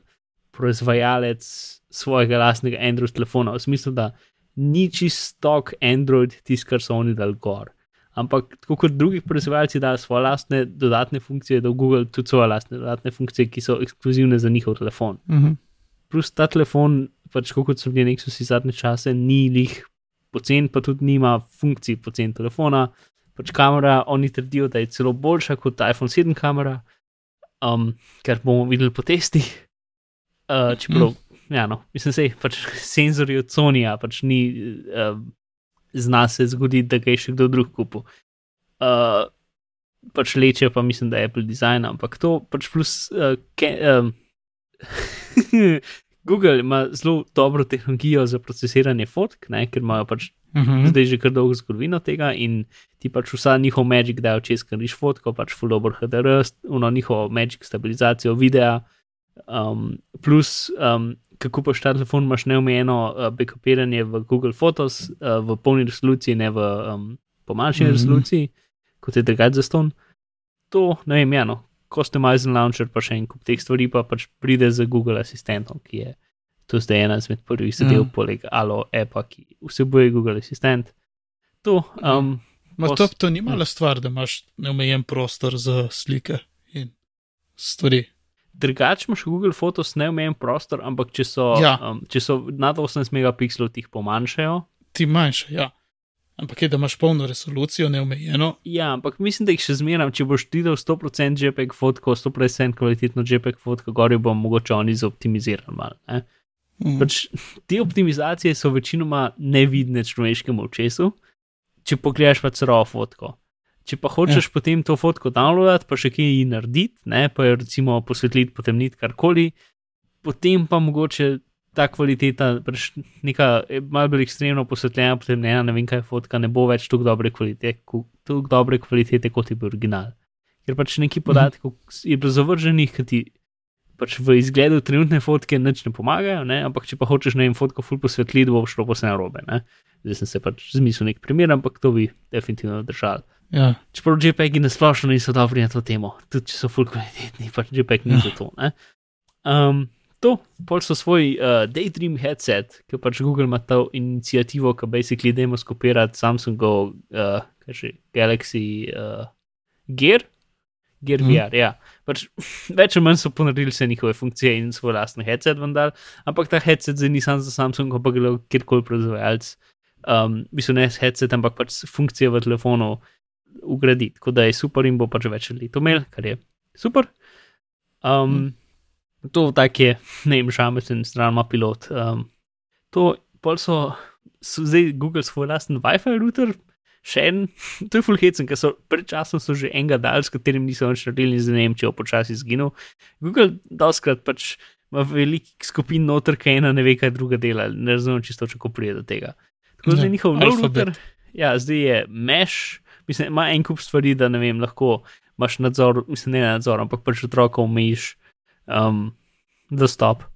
proizvajalec svojega lastnega Android telefona, v smislu, da ni čist stok Android tisto, kar so oni dal gor. Ampak tako kot drugi proizvajalci dajo svoje lastne dodatne funkcije, da Google tudi svoje lastne dodatne funkcije, ki so ekskluzivne za njihov telefon. Mhm. Plus ta telefon, pač kot so bili Nexusi zadnje čase, ni lih pocen, pa tudi nima funkcij pocen telefona. Pač kamera, oni trdijo, da je celo boljša kot iPhone 7 kamera, um, kar bomo videli po testih. Uh, čeprav, mm. ja, no, mislim, da pač senzori od Sonija pač ni, uh, zna se zgoditi, da ga je še kdo drug kupil. Uh, pač leče, pa mislim, da je Apple design, ampak to pač plus. Uh, ke, um, Google ima zelo dobro tehnologijo za procesiranje fotk, ne, ker imajo pač Mhm. zdaj že kar dolgo zgodovino tega in ti pač vsa njihov Magic dajo čez, ker niš fotko, pač full dobro HDR, uno njihovo Magic stabilizacijo videa, um, plus um, kako pač ta telefon imaš neomejeno uh, backupiranje v Google Photos uh, v polni resoluciji, ne v um, pomanjši mm Mhm. -hmm. resoluciji, kot je drugač za ston. To, ne vem, ja, no, customizen launcher pa še en kup teh stvari, pa pač pride z Google Assistentom, ki je to zdaj ena izmed prvih zadev, Ja. poleg Alo appa, ki vsebuje Google Assistent. To, um, Ma Pos- to, to ni mala stvar, da imaš neomejen prostor za slike in stvari. drugače imaš Google Photos neomejen prostor, ampak če so, Ja. um, če so nad 18 megapikslov, ti jih pomanjšajo. Ti manjše, ja. Ampak je, da imaš polno resolucijo, neomejeno. Ja, ampak mislim, da jih še zmeram, če boš videl 100% JPEG fotko, 100% kvalitetno JPEG fotko, gori bo mogoče oni zoptimizirali malo. Ne. Mhm. Pač te optimizacije so večinoma nevidne človeškemu očesu, če pogledaš pa celo fotko. Če pa hočeš ja. potem to fotko downloadati, pa še kaj ji narediti, ne, pa jo recimo posvetliti, potemniti karkoli, potem pa mogoče ta kvaliteta, pač neka eh, malo bolj ekstremno posvetljena, potemnjena, ne vem kaj fotka, ne bo več tako dobre kvalitete, ko- tako dobre kvalitete kot je bil original. Ker pač neki podatkov je bilo zavrženih, ki ti pač v izgledu trenutne fotke nič ne pomagajo, ne? ampak če pa hočeš na en fotko ful posvetliti, bo šlo pa vse narobe. Ne? Zdaj sem se pač zmislil nek primer, ampak to bi definitivno držal. Ja. Čeprav JPEG-i na splošno niso dobri na to temo, tudi če so ful kvalitetni, pač JPEG ni Ja. za to. Ne? Um, to, pol so svoj uh, Daydream headset, ki pač Google ima to inicijativo, ki basically dajmo skopirati Samsungov uh, kaj že, Galaxy uh, Gear. Gear Mhm. VR, ja. Pač, več ali manj so ponaredili vse njihove funkcije in svoj lastni headset, vendar, ampak ta headset zdaj ni sam za Samsung, ampak lahko kjerkoli proizvajalec um, v bistvu ne headset, ampak pač funkcije v telefonu ugraditi, tako da je super in bo pač več ljudi to imel, kar je super. Um, hmm. To tak je, ne vem, žameten, stran ima pilot. Um, to pol so, so zdaj Google svoj lasten WiFi router, še en, to je full hecen, ker so pred časom so že enega dal, s katerim niso več naredili in z Nemčijo počasi izginil. Google doskrat pač ima velik skupin noter, kaj ena ne ve, kaj druga dela, ne razumem čisto, kako prije do tega. Tako da je njihov nov router, ja, zdaj je mesh, mislim, ima en kup stvari, da ne vem, lahko imaš nadzor, mislim, ne nadzor, ampak pač otroka omejiš um, dostop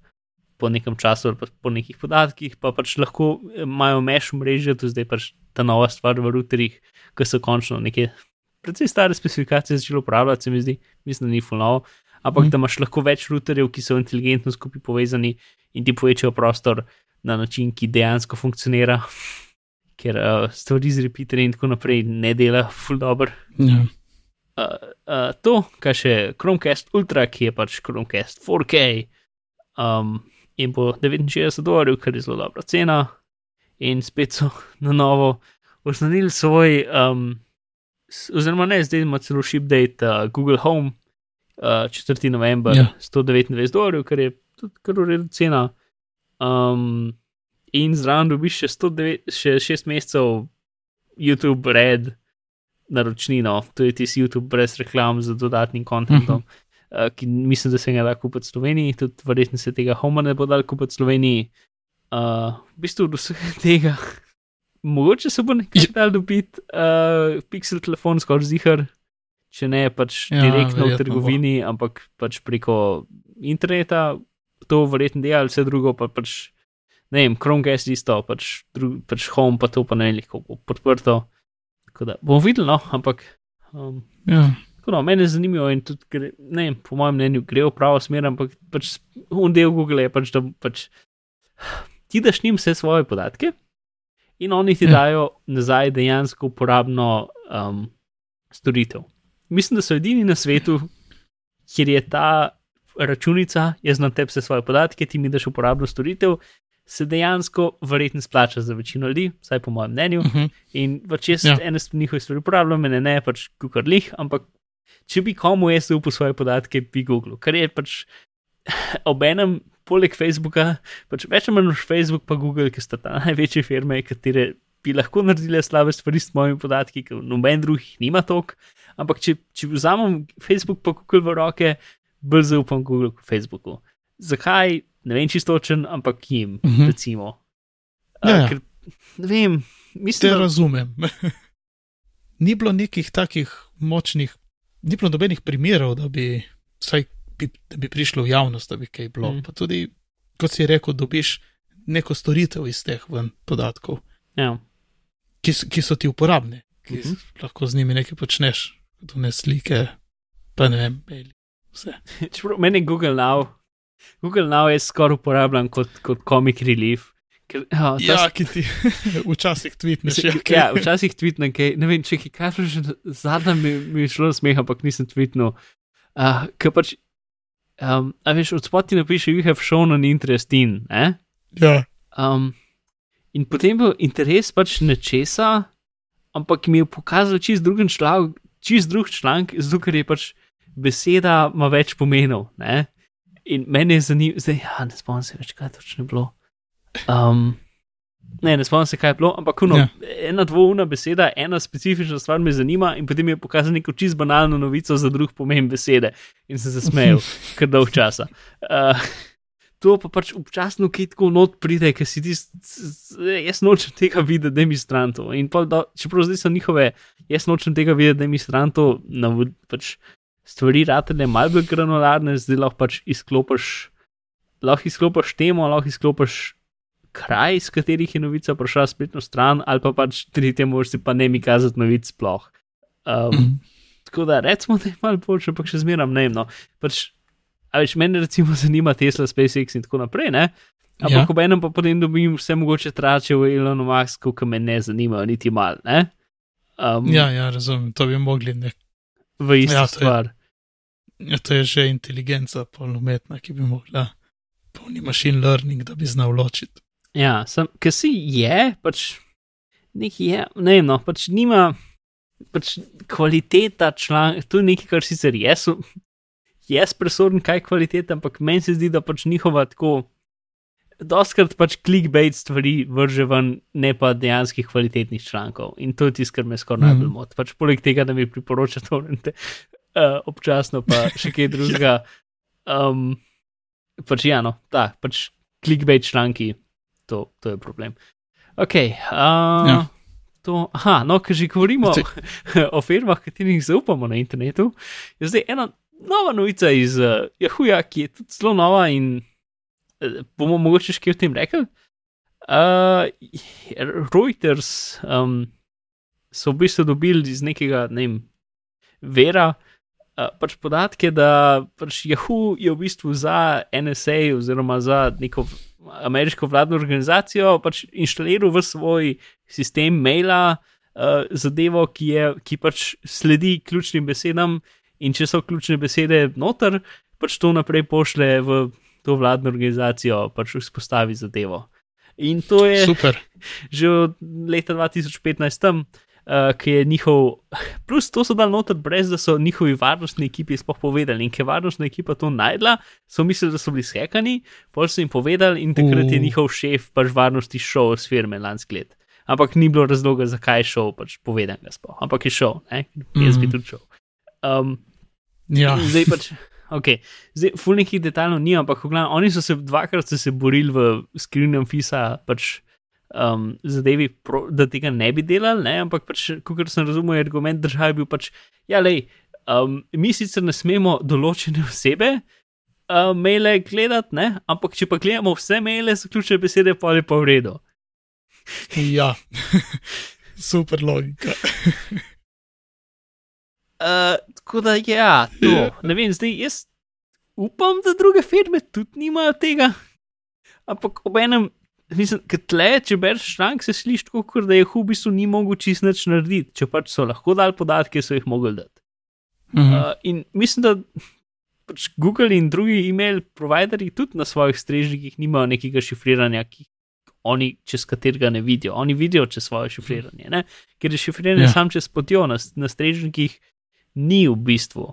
po nekem času ali po nekih podatkih, pa pač lahko imajo mesh mreže, to je zdaj pač ta nova stvar v routerjih, ki so končno neke precej stare specifikacije začeli uporabljati, se mi zdi, mislim, da ni fulno. Ampak mm. da imaš lahko več routerjev, ki so inteligentno skupaj povezani in ti povečajo prostor na način, ki dejansko funkcionira, ker uh, stvari z repeaterji in tako naprej ne dela ful dobro. Ja. Uh, uh, to, kar še Chromecast Ultra, ki je pač Chromecast 4K um, in po 69 dolarjev, kar je zelo dobra cena, in spet so na novo osnovili svoj, um, oziroma ne, zdaj ima celo ship date uh, Google Home, uh, 4. november, ja. 129 dolarjev, kar je tudi kar ureda cena. Um, in zraven dobiš še, 109, še 6 mesecev YouTube Red naročnino, to je tisti YouTube brez reklam z dodatnim kontentom. Uh -huh. Uh, ki mislim, da se ga da kupiti v Sloveniji, tudi verjetno se tega Homa ne bo dal kupiti v Sloveniji, uh, v bistvu od vsega tega, mogoče se bo nekaj dal dobiti, uh, Pixel telefon skoraj zihar, če ne pač ja, direktno v trgovini, bo. ampak pač preko interneta, to verjetno dela, vse drugo pa pač, ne vem, Chromecast isto, pač, drug, pač Home pa to pa ne lahko podprto. Tako da bomo videli, no, ampak. Um, ja. No, mene je zanimivo in tudi, gre, ne, po mojem mnenju, gre v pravo smer, ampak pač un del Google je pač, da pač ti daš njim vse svoje podatke in oni ti ja. dajo nazaj dejansko uporabno um, storitev. Mislim, da so edini na svetu, kjer je ta računica, jaz znam tebi vse svoje podatke, ti mi daš uporabno storitev, se dejansko verjetno splača za večino ljudi, vsaj po mojem mnenju. Uh mhm. -huh. In pač jaz ja. ene stvari njihove stvari uporabljam, ne, ne pač kukar lih, ampak če bi komu jaz upal svoje podatke, bi Google, kar je pač ob enem poleg Facebooka, pač več ali manj Facebook, pa Google, ki sta ta največje firme, katere bi lahko naredile slabe stvari s mojimi podatki, ker noben drugih nima tok. Ampak če, če vzamem Facebook pa Google v roke, bolj zaupam Google kot Facebooku. Zakaj? Ne vem čistočen, ampak jim, uh mhm. -huh. recimo. Ja, ja. Ker, ne vem, mislim. Te da... razumem. ni bilo nekih takih močnih, ni bilo nobenih primerov, da bi vsaj bi, da bi prišlo v javnost, da bi kaj bilo. Mm. Pa tudi, kot si rekel, dobiš neko storitev iz teh podatkov, ja. ki, ki so ti uporabne, ki mm -hmm. lahko z njimi nekaj počneš, kot ne slike, pa ne vem, maili, vse. Čeprav meni Google Now, Google Now je skoraj uporabljen kot, kot comic relief. Ker, oh, ja, ki ti včasih tvitneš. Ja, ja, včasih tvitnem, ne vem, če kaj že zadnja mi, mi je šlo smeh, ampak nisem tvitnil. Uh, ker pač Um, a veš, od spodaj napiše, you have shown an interest in. Eh? Ja. Um, in potem bo interes pač nečesa, ampak mi je pokazal čist, člav, čist drug članek, zato ker je pač beseda ima več pomenov. Ne? In meni je zanimivo, zdaj ja, ne spomnim se več, kaj točno je bilo. Um, ne, ne spomnim se, kaj je bilo, ampak no, ja. ena dvojna beseda, ena specifična stvar me zanima, in potem je pokazal neko čist banalno novico za drug pomen besede, in se zasmejal, kar dolg časa. Uh, to pa pač občasno kitko not pride, ker si ti, jaz nočem tega videti, da mi stran to. In pa, da, čeprav zdaj so njihove, jaz nočem tega videti, da mi stran to, na, pač stvari ratele malo bolj granularne, zdaj lahko pač izklopiš. Lahko izklopiš temo, lahko izklopiš kraj, iz katerih je novica prišla spletno stran, ali pa pač tretje možnosti, pa ne mi kazati novic sploh. Um, mm. Tako da recimo, da je malo boljše, ampak še zmeraj ne. No. Pač, a več meni recimo zanima Tesla, SpaceX in tako naprej, ne? Ampak ja. ob enem pa potem dobim vse mogoče trače v Elonu Musku, ki me ne zanimajo, niti mal. Ne? Um, ja, ja, razumem, to bi mogli nek. V isto ja, stvar. Je, ja, to je že inteligenca, polnometna, ki bi mogla polni machine learning, da bi znal ločiti. Ja, sem, ker si je, pač nekaj je, ne vem, no, pač nima, pač kvaliteta članka, to je nekaj, kar sicer so, jaz presodem, kaj je kvaliteta, ampak meni se zdi, da pač njihova tako. Doskrat pač clickbait stvari vrže ven, ne pa dejanskih kvalitetnih člankov. In to je tisto, kar me skoraj mm. najbolj moti. Pač poleg tega, da mi priporoča to, da uh, občasno pa še kaj drugega. Um, pač ja, no, ta, pač clickbait članki, to, to je problem. Ok. Uh, ja. To, aha, no, ker že govorimo o firmah, katerih zaupamo na internetu, je zdaj ena nova novica iz uh, Yahooja, ki je tudi zelo nova in bomo mogoče še kaj o tem rekli. Uh, Reuters um, so v bistvu dobili iz nekega, ne vem, vera, uh, pač podatke, da pač Yahoo je v bistvu za NSA oziroma za neko ameriško vladno organizacijo pač inštaliral v svoj sistem maila uh, zadevo, ki, je, ki pač sledi ključnim besedam in če so ključne besede noter, pač to naprej pošle v to vladno organizacijo pač vzpostavi zadevo. In to je super. Že od leta 2015 tam, uh, ki je njihov, plus to so dal noter, brez da so njihovi varnostni ekipi sploh povedali. In ker varnostna ekipa to najdla, so mislili, da so bili skekani, pol so jim povedali, in takrat uh. je njihov šef pač varnosti šel s firme lansk let. Ampak ni bilo razloga, zakaj je šel, pač povedan ga sploh. Ampak je šel, ne? jaz bi mm. tudi šel. Um, ja. Zdaj pač. Okay. Zdaj, ful nekih detajlov ni, ampak gledam, oni so se dvakrat se borili v skrivnem fisa, pač, um, zadevi, pro, da tega ne bi delali, ne? ampak, pač, kot sem razumel, argument države je bil pač, ja, lej, um, mi sicer ne smemo določene osebe uh, maile gledati, ne? ampak če pa gledamo vse maile, so ključne besede, pa je pa v redu. ja, super logika. Uh, tako da, ja, to. Ne vem, zdaj jaz upam, da druge firme tudi nimajo tega. Ampak ob enem, mislim, tle, če bereš članek, se sliši tako, da je v bistvu ni mogel čist nič narediti, če pač so lahko dali podatke, so jih mogli dati. -huh. uh, in mislim, da pač Google in drugi e-mail providerji tudi na svojih strežnikih nimajo nekega šifriranja, ki oni čez katerega ne vidijo. Oni vidijo čez svoje šifriranje, ne? ker je šifriranje ja. sam čez potjo na, na strežnikih ni v bistvu,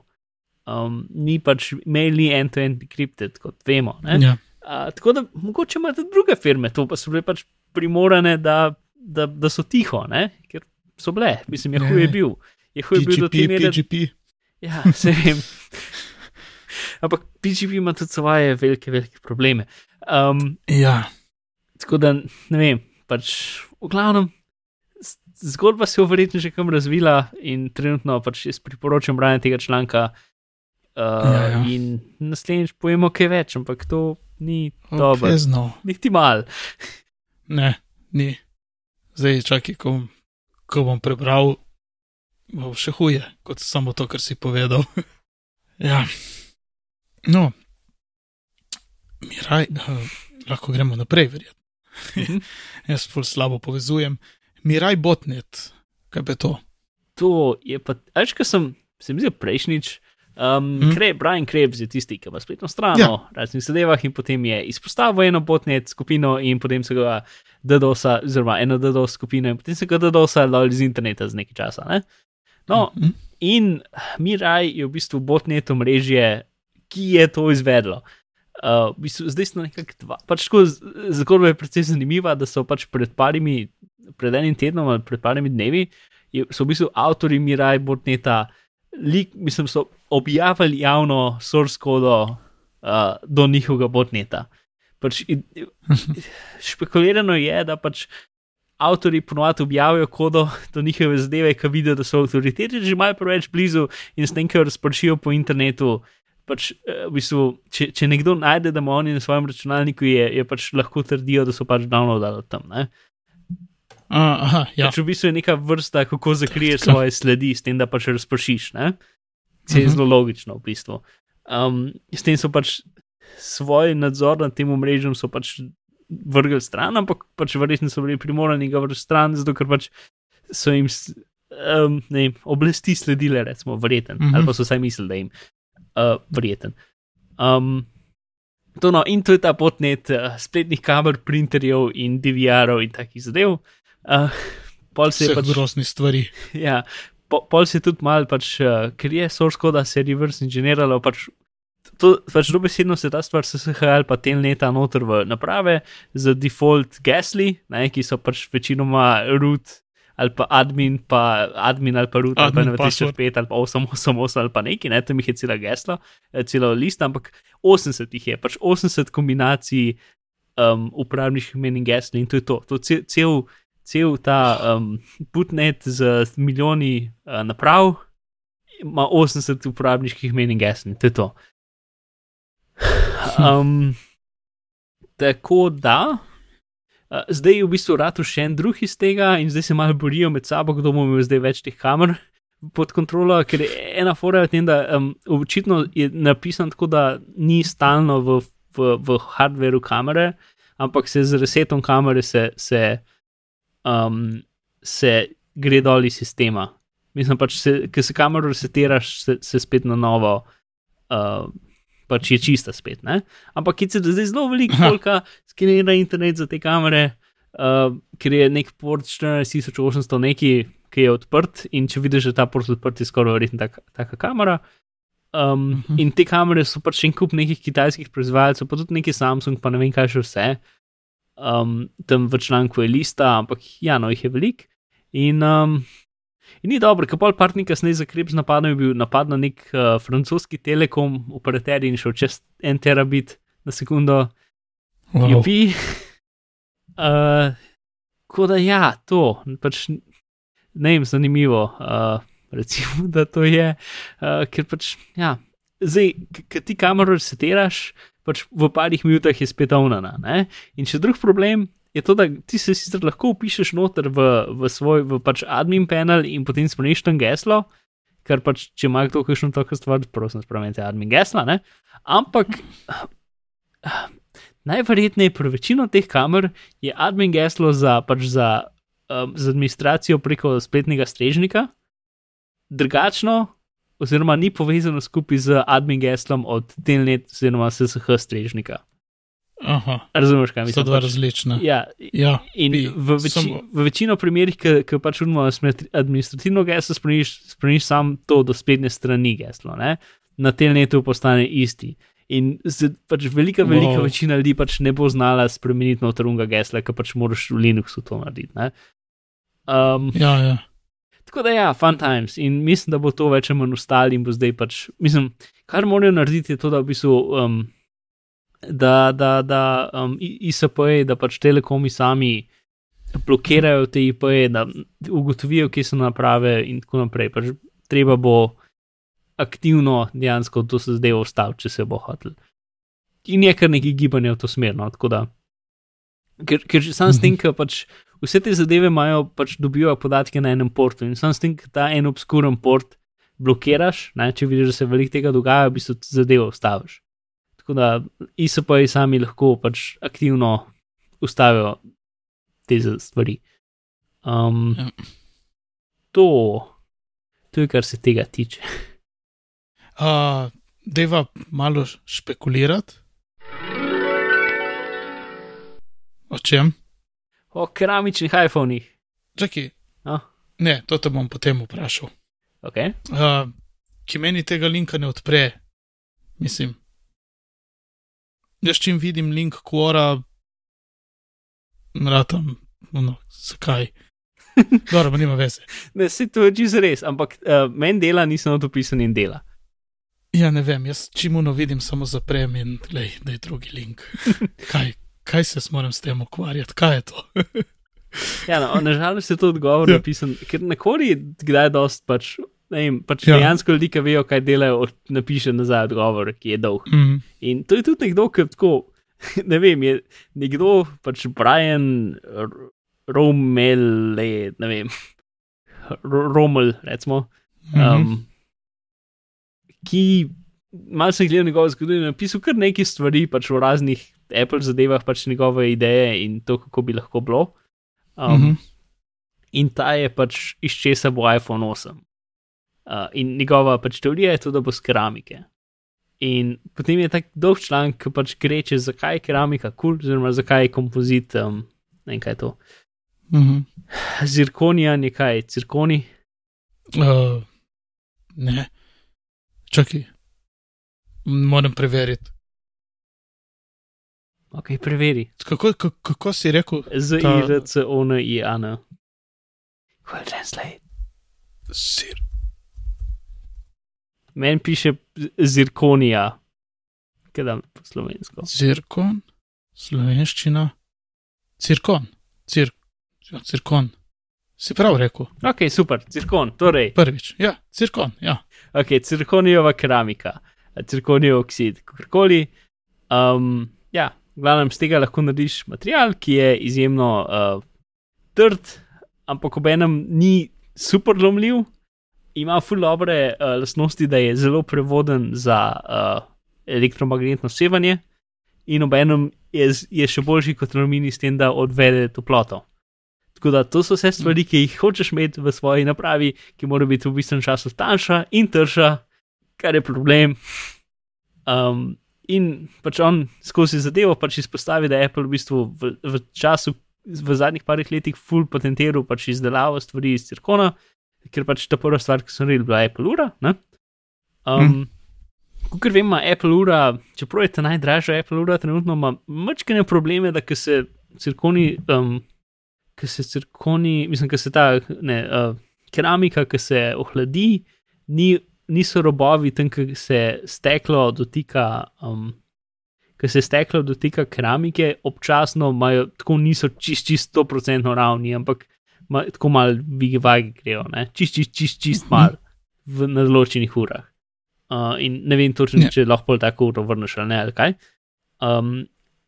um, ni pač mail ni end-to-end encrypted, kot vemo. Ja. Tako da mogoče imajo tudi druge firme, to pa so bile pač primorane, da, da, da so tiho, ne? ker so bile, mislim, je huj je bil. Je huj bil do te mere. PGP. Ja, se vem. Ampak PGP ima tudi svoje velike, velike probleme. Um, ja. Tako da ne vem, pač v glavnem zgodba se je verjetno že kam razvila in trenutno pač jaz priporočam branje tega članka. Uh, ja, ja. In naslednjič pojemo kaj več, ampak to ni dobro. Zno. Niti mal. ne, ni. Zdaj, čakaj, ko, ko bom prebral, bo še huje, kot samo to, kar si povedal. ja. No, mi raj, uh, lahko gremo naprej, verjetno. Mhm. Jaz ful slabo povezujem. Miraj botnet, kaj je to? To je pa, veš, kaj sem, sem videl prejšnjič. Um, hmm. Kre, Brian Krebs je tisti, ki ima spletno stran ja. o raznih zadevah in potem je izpostavil eno botnet skupino in potem se ga DDoS-a, oziroma eno DDoS skupino in potem se ga DDoS-a dol iz interneta z nekaj časa. Ne? No, hmm. in Miraj je v bistvu botnet omrežje, ki je to izvedlo. Uh, v bistvu, zdaj smo nekako dva. Pač zgodba je precej zanimiva, da so pač pred parimi pred enim tednom ali pred parimi dnevi, so v bistvu avtori Miraj Botneta, lik, mislim, so objavili javno source kodo uh, do njihovega botneta. Pač, špekulirano je, da pač avtori ponovadi objavijo kodo do njihove zadeve, ki vidijo, da so avtoriteti že malo preveč blizu in s tem, kar razpršijo po internetu. Pač, v bistvu, če, če nekdo najde, da ima oni na svojem računalniku, je, je pač lahko trdijo, da so pač downloadali tam. Ne? Aha, ja. Pač v bistvu je neka vrsta, kako zakriješ svoje sledi, s tem, da pač razpršiš. Se je uh -huh. zelo logično, v bistvu. Um, s tem so pač svoj nadzor nad tem omrežjem pač vrgli stran, ampak pač verjetno so bili primorani ga vrgli stran, zato ker pač so jim um, vem, oblasti sledile, recimo, verjeten. Uh -huh. Ali pa so vsaj mislili, da jim uh, verjeten. Um, to no, in to je ta potnet uh, spletnih kamer, printerjev in DVR-ov in takih zadev. Uh, pol se je pač. groznih stvari. Ja, po, pol se je tudi mal, pač, uh, ker je source koda se reverse engineeralo, pač, to, pač dobesedno se ta stvar SSHL pa telneta noter v naprave z default gasli, ne, ki so pač večinoma root ali pa admin, pa admin ali pa root ali pa Admin ne password. 1005 ali pa 888 ali pa neki, ne, tam jih je cela gesla, eh, cela lista, ampak 80 jih je, pač 80 kombinacij um, uporabniških imen in gesli in to je to. to cel, cel, cel ta um, putnet z milijoni uh, naprav ima 80 uporabniških imen in gesli, to je to. Um, tako da, uh, zdaj je v bistvu ratu še en drug iz tega in zdaj se malo borijo med sabo, kdo bo imel zdaj več teh kamer. Pod kontrolo, ker je ena fora v tem, da um, očitno je napisan tako, da ni stalno v, v, v hardveru kamere, ampak se z resetom kamere se, se, um, se gre dol iz sistema. Mislim pač, ker se kamero resetiraš, se, se spet na novo, uh, pač je čista spet. Ne? Ampak je zdaj zelo veliko folka, skenira internet za te kamere, uh, ker je nek port 14800 neki, ki je odprt in če vidiš, da ta port odprt, je skoraj verjetno taka, taka kamera. Um, Mhm. in te kamere so pač en kup nekih kitajskih proizvajalcev, pa tudi neki Samsung, pa ne vem kaj še vse. Um, tam v članku je lista, ampak ja, no, jih je veliko. In, um, in ni dobro, ker pol partner kasneje za Krebs napadel je bil napad na nek uh, francoski telekom operater in šel čez en terabit na sekundo. Wow. Jupi. Uh, Tako da ja, to pač ne vem, zanimivo. Uh, recimo, da to je, uh, ker pač ja. Zdaj, ki ti kamero resetiraš, pač v parih minutah je spet ovnana. Ne? In še drug problem je to, da ti se sicer lahko upišeš noter v, v svoj v pač admin panel in potem spremeniš tam geslo, ker pač če ima kdo kakšno tako stvar, prosim, spremenite admin gesla. Ne? Ampak najverjetneje pri večino teh kamer je admin geslo za, pač za, um, za administracijo preko spletnega strežnika drugačno, oziroma ni povezano skupaj z admin geslom od telnet oziroma SSH strežnika. Aha, Razumeš, kaj mislim? dva Pač, različna. ja, Ja, in bi v, veči, samo- v večino primerih, ki pač urmo administrativno geslo spremeniš, spremeniš sam to do spletne strani geslo, ne? na telnetu postane isti. In z, pač velika, velika Wow. večina ljudi pač ne bo znala spremeniti notrunga gesla, ker pač moraš v Linuxu to narediti. ne. Um, ja, ja. Tako da ja, fun times in mislim, da bo to več ali manj ostalo in bo zdaj pač, mislim, kar morajo narediti je to, da v bistvu, um, da, da, da um, ISP-je, da pač telekomi sami blokirajo te IP-je, da ugotovijo, kje so naprave in tako naprej. Pač treba bo aktivno dejansko to se zdaj ustaviti, če se bo hotel. In je kar nekaj gibanja v to smer, no, tako da. Ker, ker sam s tem, ker pač vse te zadeve imajo, pač dobivajo podatke na enem portu in sam s tem, ker ta en obskuren port blokiraš, ne, če vidiš, da se veliko tega dogaja, v bistvu zadevo ustaviš. Tako da ISP-ji sami lahko pač aktivno ustavijo te stvari. Um, Ja. to, to je, kar se tega tiče. Uh, deva malo špekulirati. O čem? O keramičnih iPhonih. Čakaj. A? Ne, to te bom potem vprašal. Okay. Uh, ki meni tega linka ne odpre, mislim. Jaz čim vidim link Quora, ratam, no, zakaj. Dobro, pa nima veze. Ne, se to je čisto res, ampak uh, meni dela nisem odopisan in dela. Ja, ne vem, jaz čim uno vidim, samo zaprem in glej, da je drugi link. Kaj, kaj se moram s tem ukvarjati, kaj je to? Ja, no, nažalost je to odgovor Ja. napisan, ker na kori kdaj dost pač. Ne vem, pač Ja. ja. dejansko ljudi, ki vejo, kaj delajo, od- napiše nazaj odgovor, ki je dolg. Mm. In to je tudi nekdo, ki tako, ne vem, je nekdo, pač Brian R- Romele, ne vem, Romel, recimo, Mhm. um, ki malo sem gledal njegovo zgodovino, napisal kar nekaj stvari, pač o raznih Apple zadevah, pač njegove ideje in to, kako bi lahko bilo. Um, Mhm. In ta je pač iz česa bo iPhone 8. Uh, in njegova pač teorija je to, da bo z keramike. In potem je tak dolg članek, ki pač gre čez, zakaj je keramika kul, cool, oziroma zakaj je kompozit, um, ne vem kaj je to. Mhm. Zirkonijan je kaj, cirkoni. Uh, ne, čakaj, moram preveriti. Ok, preveri. Kako, kako, kako si rekel? Z Ta- I, R, C, O, N, I, A, N. Well, translate. Sir. Meni piše zirkonija, kaj da po slovensko. Cirkon, slovenščina, cirkon, Cir, ja, cirkon. Si prav rekel, Ok, super, cirkon, torej, prvič. Ja, cirkon, ja. ok, cirkonijeva keramika, cirkonijev oksid, kakorkoli. Um, ja, glavnem z tega lahko narediš material, ki je izjemno uh, trd, ampak ob enem ni super lomljiv, ima ful dobre uh, lastnosti, da je zelo prevoden za uh, elektromagnetno sevanje, in ob enem je, je še boljši kot aluminij s tem, da odvede toploto. Tako da to so vse stvari, ki jih hočeš imeti v svoji napravi, ki mora biti v bistvu času tanjša in trša, kar je problem. Um, in pač on skozi zadevo pač izpostavi, da je Apple v bistvu v, v času, v zadnjih parih letih, full potentiral pač izdelavo stvari iz cirkona, ker pač ta prva stvar, ki so naredili, bila Apple ura. ne. Um, Ker vem, ima Apple ura, čeprav je ta najdražja Apple ura, trenutno ima mačkene probleme, da ko se cirkoni, um, ko se cirkoni, mislim, ko se ta ne, uh, keramika, ki se ohladi, ni, niso robovi tam, ki se steklo dotika. Um, Ker se steklo dotika keramike, občasno imajo, tako niso čist, čist 100% ravni, ampak ma, tako malo vigevagi grejo, ne? čist, čist, čist, čist mal v, na določenih urah. Uh, in ne vem točno, Ja. če lahko tako uro vrneš ali ne, ali kaj. Um,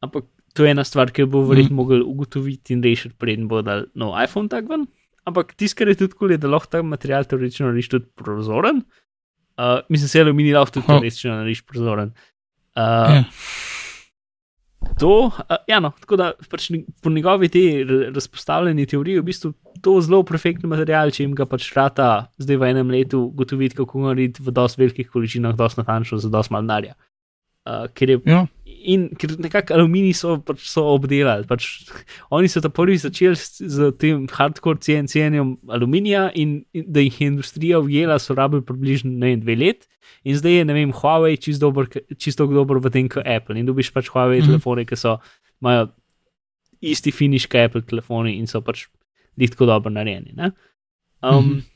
ampak to je ena stvar, ki jo bo verjetno mogel ugotoviti in rešiti, preden bo dal nov iPhone tak ven. Ampak tisto, kar je tudi kul, je, da lahko ta material teoretično narediš tudi prozoren. Uh, mislim, se aluminij lahko tudi Oh. teoretično narediš prozoren. Uh, Ja. To, uh, ja, no, tako da pač po njegovi te razpostavljeni teoriji je v bistvu to zelo perfekten material, če jim ga pač rata zdaj v enem letu ugotoviti, kako ga narediti v dosti velikih količinah, dosti natančno, za dosti malo denarja. Uh, ker je Ja, in ker nekako aluminij so, pač so obdelali. Pač, oni so ta prvi začeli s, z tem hardcore CNC-jem aluminija in, in da jih je industrija ujela, so rabili približno ne vem, dve let. In zdaj je, ne vem, Huawei čisto dober, čisto dober v tem, kot Apple. In dobiš pač Huawei mm. telefone, ki so, imajo isti finish kot Apple telefoni in so pač tako dobro narejeni. ne. Um, Mhm.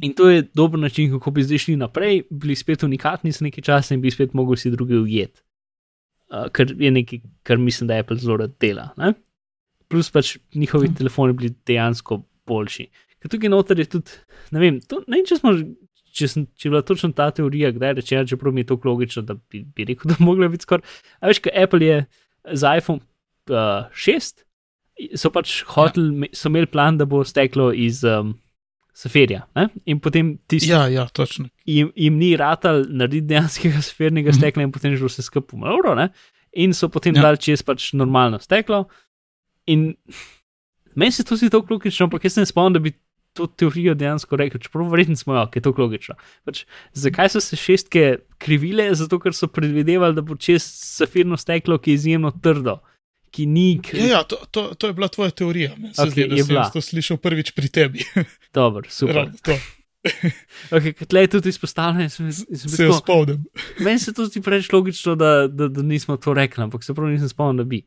In to je dober način, kako bi zdaj šli naprej, bili spet unikatni za nekaj časa in bi spet mogli si druge ujeti. Uh, kar je nekaj, kar mislim, da Apple zelo rad dela. Ne? Plus pač njihovi Mhm. telefoni bili dejansko boljši. Ker tukaj noter je tudi, ne vem, to, ne vem če smo. Če, sem, če je bila točno ta teorija, kdaj rečeno, čeprav mi je to logično, da bi, bi rekel, da bi mogla biti skoraj. A veš, kaj Apple je za iPhone uh, 6, so pač hoteli, ja. so imeli plan, da bo steklo iz um, Saferja. Ne? In potem tisti, ja, ja, točno. jim, jim ni ratal narediti dejanskega sfernega Mhm. stekla in potem že vse skupaj umrlo, ne? in so potem Ja. ja. dali čez pač normalno steklo. In meni se to zdi tako logično, ampak jaz ne spomnim, da bi to teorijo dejansko rekel, čeprav verjetno smo jo, ki je to logično. Pač, zakaj so se šestke krivile? Zato, ker so predvidevali, da bo čez safirno steklo, ki je izjemno trdo, ki ni kri... Ja, ja to, to, to je bila tvoja teorija. Meni se Okej, zdi, da sem to slišal prvič pri tebi. Dobro, super. Ravno to. Okay, Tle je tudi izpostavljeno, in sem, sem Se spomnim. Meni se to zdi preveč logično, da, da, da nismo to rekli, ampak se prav nisem spomnil, da bi.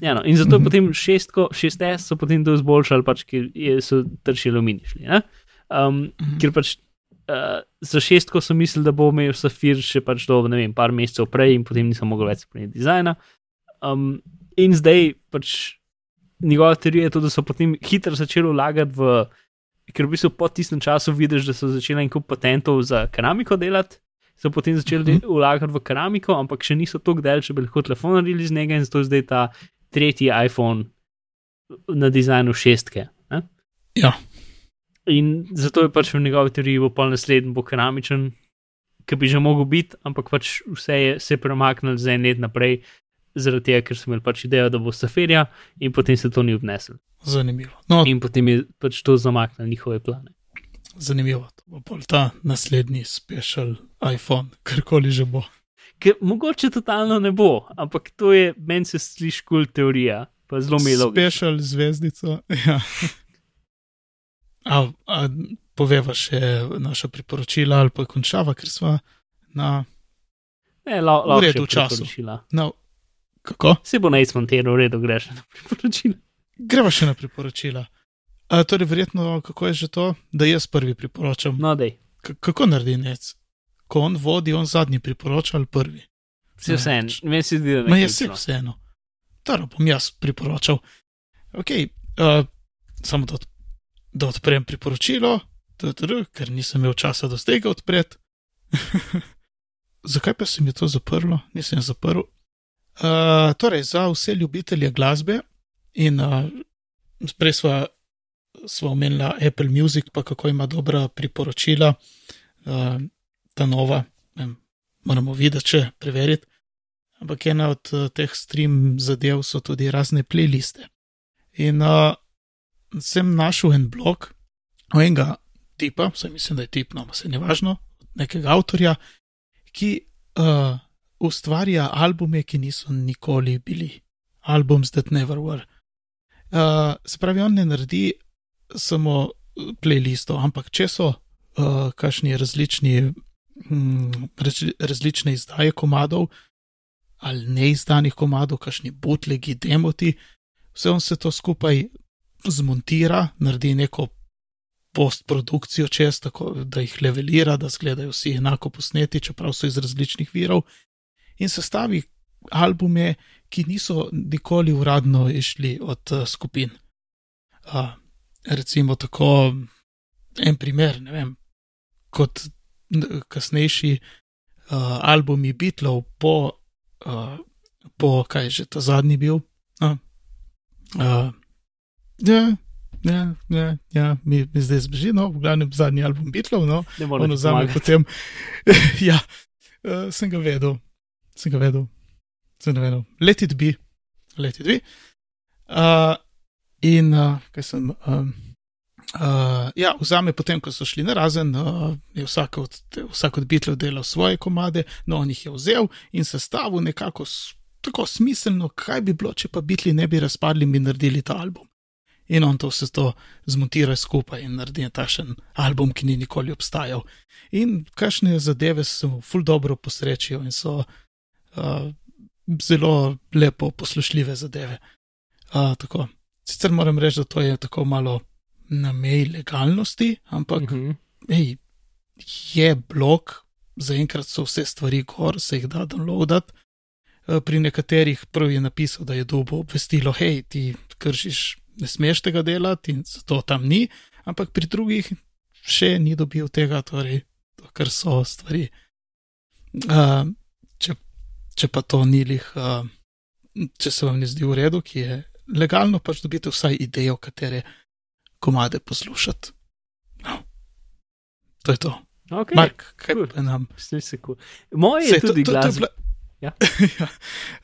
Ja, no, in zato je Mhm. potem šestko, 6S so potem to izboljšali, pač, ker je, so trši aluminij šli. ne. Um, Mhm. ker pač uh, za šestko so mislili, da bo imel safir še pač do ne vem, par mesecev prej in potem nisem mogel več spremeniti dizajna. Um, in zdaj pač njegova teorija je to, da so potem hitro začeli vlagati v. Ker v bistvu po tistem času vidiš, da so začeli en kup patentov za keramiko delati, so potem začeli Mhm. uh -huh. vlagati v keramiko, ampak še niso tako daleko, če bi lahko telefon naredili iz njega in zato je zdaj ta tretji iPhone na dizajnu šestke. Ne? Ja. In zato je pač v njegovi teoriji bo pol naslednji bo keramičen, ki bi že mogel biti, ampak pač vse je se premaknil za en let naprej, zaradi tega, ker so imeli pač idejo, da bo saferja in potem se to ni obnesel. Zanimivo. No, In potem je pač to zamaknilo njihove plane. zanimivo. To bo pol ta naslednji special iPhone, karkoli že bo. Ker mogoče totalno ne bo, ampak to je, meni se sliši kul cool teorija. pa zelo milo. Special zvezdico. Ja. A, a poveva še naša priporočila ali pa končava, ker smo na. Ne, la, V redu, v času. na kako? Se bo naj smontiral, v redu, greš na priporočila. Greva še na priporočila. A, torej, verjetno, kako je že to, da jaz prvi priporočam. No, dej. K kako naredi nec? Ko on vodi, on zadnji priporoča ali prvi? Vse Ne, vseeno, meni se zdi, da Ma ne. je vse vseeno. Taro bom jaz priporočal. Ok, uh, samo da, od, da odprem priporočilo, tr, ker nisem imel časa do tega odpreti. Zakaj pa se mi je to zaprlo? Nisem zaprl. Uh, torej, za vse ljubitelje glasbe in uh, prej sva, sva omenila Apple Music, pa kako ima dobra priporočila, uh, ta nova, vem, moramo videti, če preveriti. Ampak ena od uh, teh stream zadev so tudi razne playliste. In uh, sem našel en blog, enega tipa, vsaj mislim, da je tip, no, se ne važno, nekega avtorja, ki uh, ustvarja albume, ki niso nikoli bili. Albums that never were. Uh, se pravi, on ne naredi samo playlisto, ampak če so uh, kakšni različni, hm, razli, različne izdaje komadov ali neizdanih komadov, kakšni butlegi, demoti, vse on se to skupaj zmontira, naredi neko postprodukcijo čez, tako da jih levelira, da izgledajo vsi enako posneti, čeprav so iz različnih virov, in sestavi albume, ki niso nikoli uradno išli od uh, skupin. Uh, recimo tako en primer, ne vem, kot kasnejši uh, albumi Beatlov po, uh, po kaj je že ta zadnji bil. Uh, uh, ja, ja, ja, ja mi, mi zdaj zbeži, no, v glavnem zadnji album Beatlov, no, Ne on morem vzame pomagati. potem. ja, uh, sem ga vedel, sem ga vedel, sem ga vedel. Let it be, let it be. Uh, in uh, kaj sem. Um, Uh, ja, vzame potem, ko so šli na razen, uh, je vsak od, vsak od Beatlov delal svoje komade, no on jih je vzel in sestavil nekako s, tako smiselno, kaj bi bilo, če pa Beatli ne bi razpadli in bi naredili ta album. In on to vse to zmontira skupaj in naredi takšen album, ki ni nikoli obstajal. In kakšne zadeve se mu ful dobro posrečijo in so uh, zelo lepo poslušljive zadeve. Uh, tako. Sicer moram reči, da to je tako malo na meji legalnosti, ampak Mhm. ej, je blog, zaenkrat so vse stvari gor, se jih da downloadati. Eh, Pri nekaterih prav je napisal, da je dobo obvestilo, hej, ti kršiš, ne smeš tega delati in zato tam ni, ampak pri drugih še ni dobil tega, torej, to, kar so stvari. Uh, če, pa to ni lih, uh, če se vam ne zdi v redu, ki je legalno, pač dobite vsaj idejo, katere komade poslušati. No. To je to. Okay. Mark, kaj cool. pa nam? Kul. Moje je to- tudi to- to je glasba. bila- Ja. ja,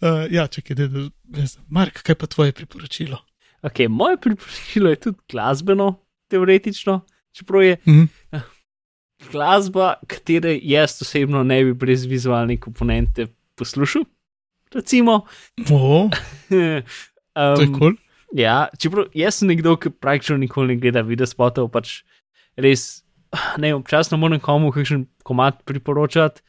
uh, ja čakaj, da, da. Mark, kaj pa tvoje priporočilo? Okay, moje priporočilo je tudi glasbeno, teoretično, čeprav je Mhm. glasba, katere jaz osebno ne bi brez vizualne komponente poslušal. Recimo, O, to je um, kul. Cool. Ja, čeprav jaz sem nekdo, ki praktično nikoli ne gleda video spotov, pač res, ne vem, občasno moram komu kakšen komat priporočati.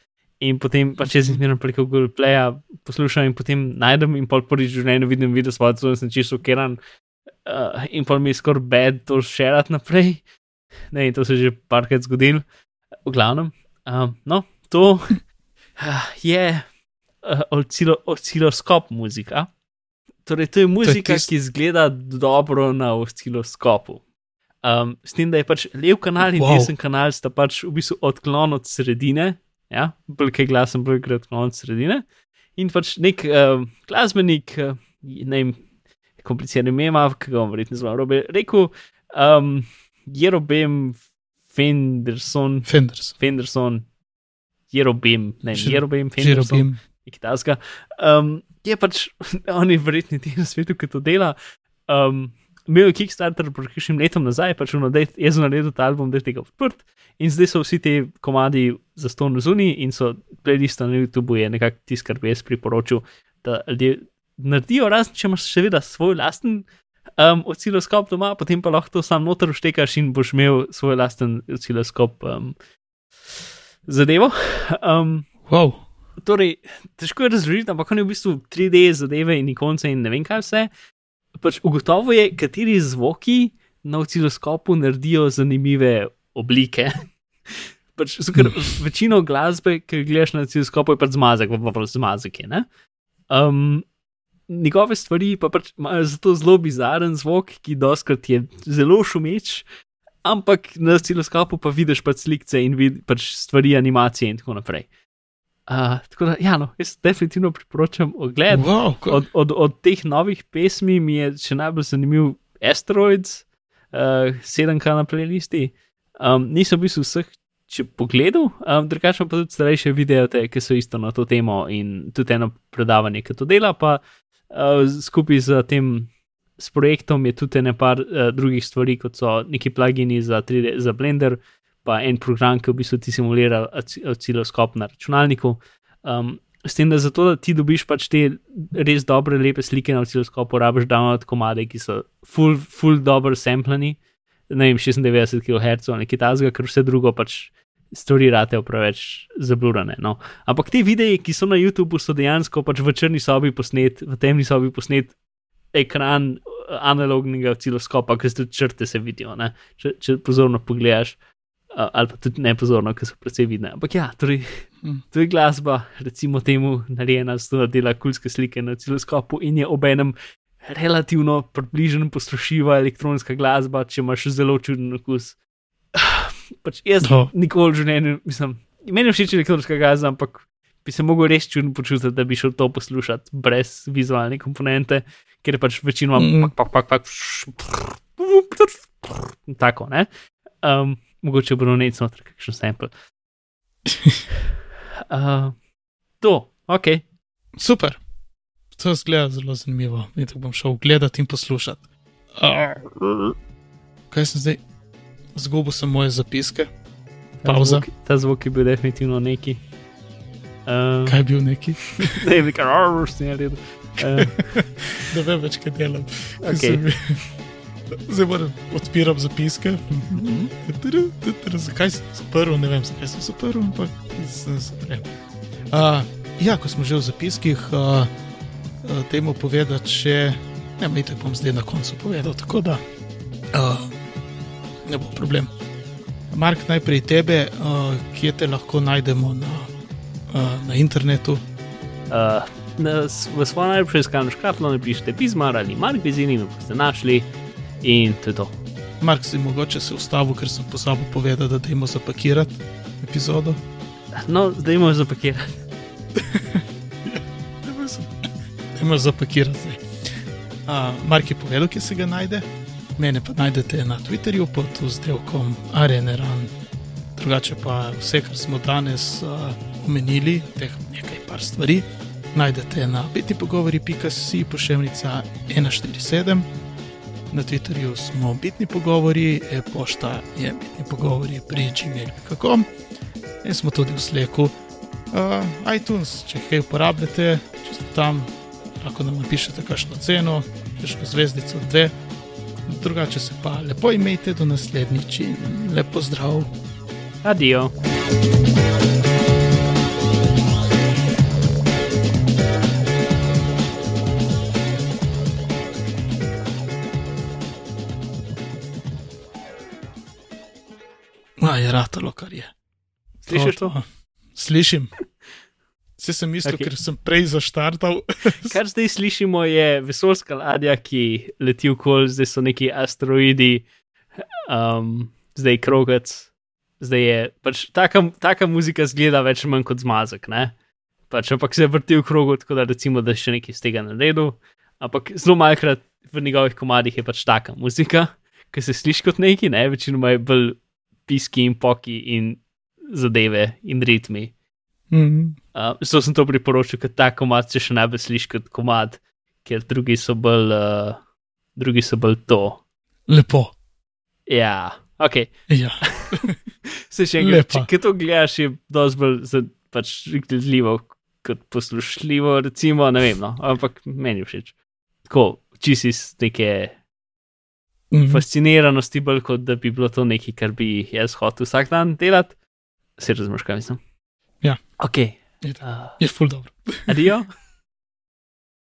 In potem pač jaz izmerno preko Google Playa poslušam in potem najdem in pol prvič v življenju vidim video spot, zato sem čisto šokiran uh, in pol mi je skoraj bed to šerat naprej. Ne, to se je že parkrat zgodil, v glavnem. Um, no, to uh, je uh, oscilo, osciloskop muzika. Torej, to je muzika, tist- ki izgleda dobro na osciloskopu. Um, s tem, da je pač lev kanal in Wow. desen kanal sta pač v bistvu odklon od sredine, ja, bolj kaj glasen, bolj gre odklon od sredine. In pač nek um, glasbenik, uh, ne vem, kompliciran ime ki ga bom verjetno zelo robe rekel, um, Jerobem Fenderson, Fenders, Fenderson, Jerobem, ne vem, Jerobem Fenderson Žirobim. Nekaj tasga. Um, je pač, on je verjetno edini na svetu, ki to dela. Um, imel je Kickstarter pred kakšnim letom nazaj, pač da je jaz naredil ta album, da je tega odprt. In zdaj so vsi ti komadi za ston zunaj in so playlista na YouTubu je nekako tisto, kar bi jaz priporočil, da ljudje naredijo, razen če imaš seveda svoj lasten um, osciloskop doma, potem pa lahko to sam noter uštekaš in boš imel svoj lasten osciloskop um, zadevo. Um, Wow. Torej, težko je razložiti, ampak on je v bistvu 3D zadeve in ikonce in ne vem kaj vse. Pač ugotovo je, kateri zvoki na osciloskopu naredijo zanimive oblike. pač, ker večino glasbe, ki jo gledaš na osciloskopu, je pač zmazek, pa pa zmazek je. ne. Um, njegove stvari pa pač imajo zato zelo bizaren zvok, ki doskrat je zelo šumeč, ampak na osciloskopu pa vidiš pač slike in vid, pač stvari, animacije in tako naprej. Uh, tako da, ja, no, jaz definitivno priporočam ogled. Wow, ko, Od, od, od teh novih pesmi mi je še najbolj zanimiv Asteroids, uh, 7K na playlisti. Um, nisem v bistvu vseh če pogledal, um, drugače pa tudi starejše videe, ki so isto na to temo in tudi eno predavanje, ki to dela. Pa uh, skupaj z tem s projektom je tudi nekaj uh, drugih stvari, kot so neki plugini za, 3D, za Blender, pa en program, ki v bistvu ti simulira osciloskop na računalniku. Um, s tem, da zato, da ti dobiš pač te res dobre, lepe slike na osciloskopu, rabiš download komade, ki so full, full dobro samplani, ne vem, 96 kHz ali nekaj tasga, ker vse drugo pač stvari rate preveč zablurane. No. Ampak te videe, ki so na YouTubu, so dejansko pač v črni sobi posnet, v temni sobi posnet ekran eh, analognega osciloskopa, ker se črte se vidijo, če, če pozorno pogledaš. Ali pa tudi nepozorno, ker so precej vidne. Ampak ja, torej, Mm. to je glasba, recimo temu, narejena z to, da dela kulske slike na osciloskopu in je obenem relativno približen poslušljiva elektronska glasba, če imaš zelo čuden okus. Pač jaz No. nikoli v življenju, mislim, meni všeč elektronska glasba, ampak bi se mogel res čudno počutiti, da bi šel to poslušati brez vizualne komponente, ker je pač večinoma Mm. pak, pak, pak, pak, tako, ne. Um, mogoče bo nec noter, kakšen sample. Uh, to, ok. Super. To zgleda zelo zanimivo. In tako bom šel gledati in poslušati. Uh, kaj sem zdaj? Zgubil sem moje zapiske. Ta Pavza. zvok, ta zvok je bil definitivno neki. Uh, Kaj je bil neki? ne vem, kar arš, ne redu. Uh, Da vem več, kaj delam. Ok. Zdaj moram odpirati zapiske. Zakaj sem zaprl? Ne vem, zakaj sem zaprl, ampak sem zaprl. Uh, ja, ko smo že v zapiskih, uh, uh, temu povedati še. Ne, mi tako bom zdaj na koncu povedal, tako da uh, ne bo problem. Mark, najprej tebe, uh, kje te lahko najdemo na, uh, na internetu. uh, na, v svojo najljubšo iskalno škatlo napišite pisma ali mark bezini, me boste našli in to je to. Mark, si mogoče se ustavil, ker sem pozabil povedati, da dajmo zapakirati epizodo. No, zdaj moramo zapakirati. Dajmo zapakirati zdaj. Uh, Mark je povedal, kje se ga najde. Mene pa najdete na Twitterju pod vzdelkom Areneran. Drugače pa vse, kar smo danes uh, omenili, teh nekaj par stvari, najdete na bitnipogovori.si pošiljka 147. Na Twitterju smo bitni pogovori, e-pošta je bitni pogovori pri gmail.com in smo tudi v Sleku. Uh, iTunes, če kaj uporabljate, če ste tam, lahko nam napišete kakšno ceno, kakšno zvezdico, dve. Drugače se pa lepo imejte do naslednjič in lepo zdrav. Adijo. Ratalo, kar je. Slišiš to? Slišim. Vse sem mislil, okay. ker sem prej zaštartal. Kar zdaj slišimo, je vesoljska ladja, ki leti okoli, zdaj so neki asteroidi, um, zdaj krogec. Zdaj je pač taka, taka muzika zgleda več ali manj kot zmazek. Ne? Pač, ampak se vrti v krogu, tako da recimo, da še nekaj iz tega naredil. Ampak zelo malkrat v njegovih komadih je pač taka muzika, ki se sliši kot neki, ne, večinoma je bolj piski in poki in zadeve in ritmi. Mm. Uh, zato sem to priporočil, ker ta komad se še najbolj sliši kot komad, ker drugi so bolj, uh, drugi so bolj to. Lepo. Ja, ok. Ja. Se še enkrat, če ki to gledaš, je dosti bolj pač gledljivo, kot poslušljivo, recimo, ne vem, no, ampak meni všeč. Tako, čisi iz neke Mhm. fasciniranosti, bolj kot da bi bilo to nekaj, kar bi jaz hotel vsak dan delati. Se razumeš, kaj mislim? Ja. Ok. Je Uh, Je ful dobro. adijo.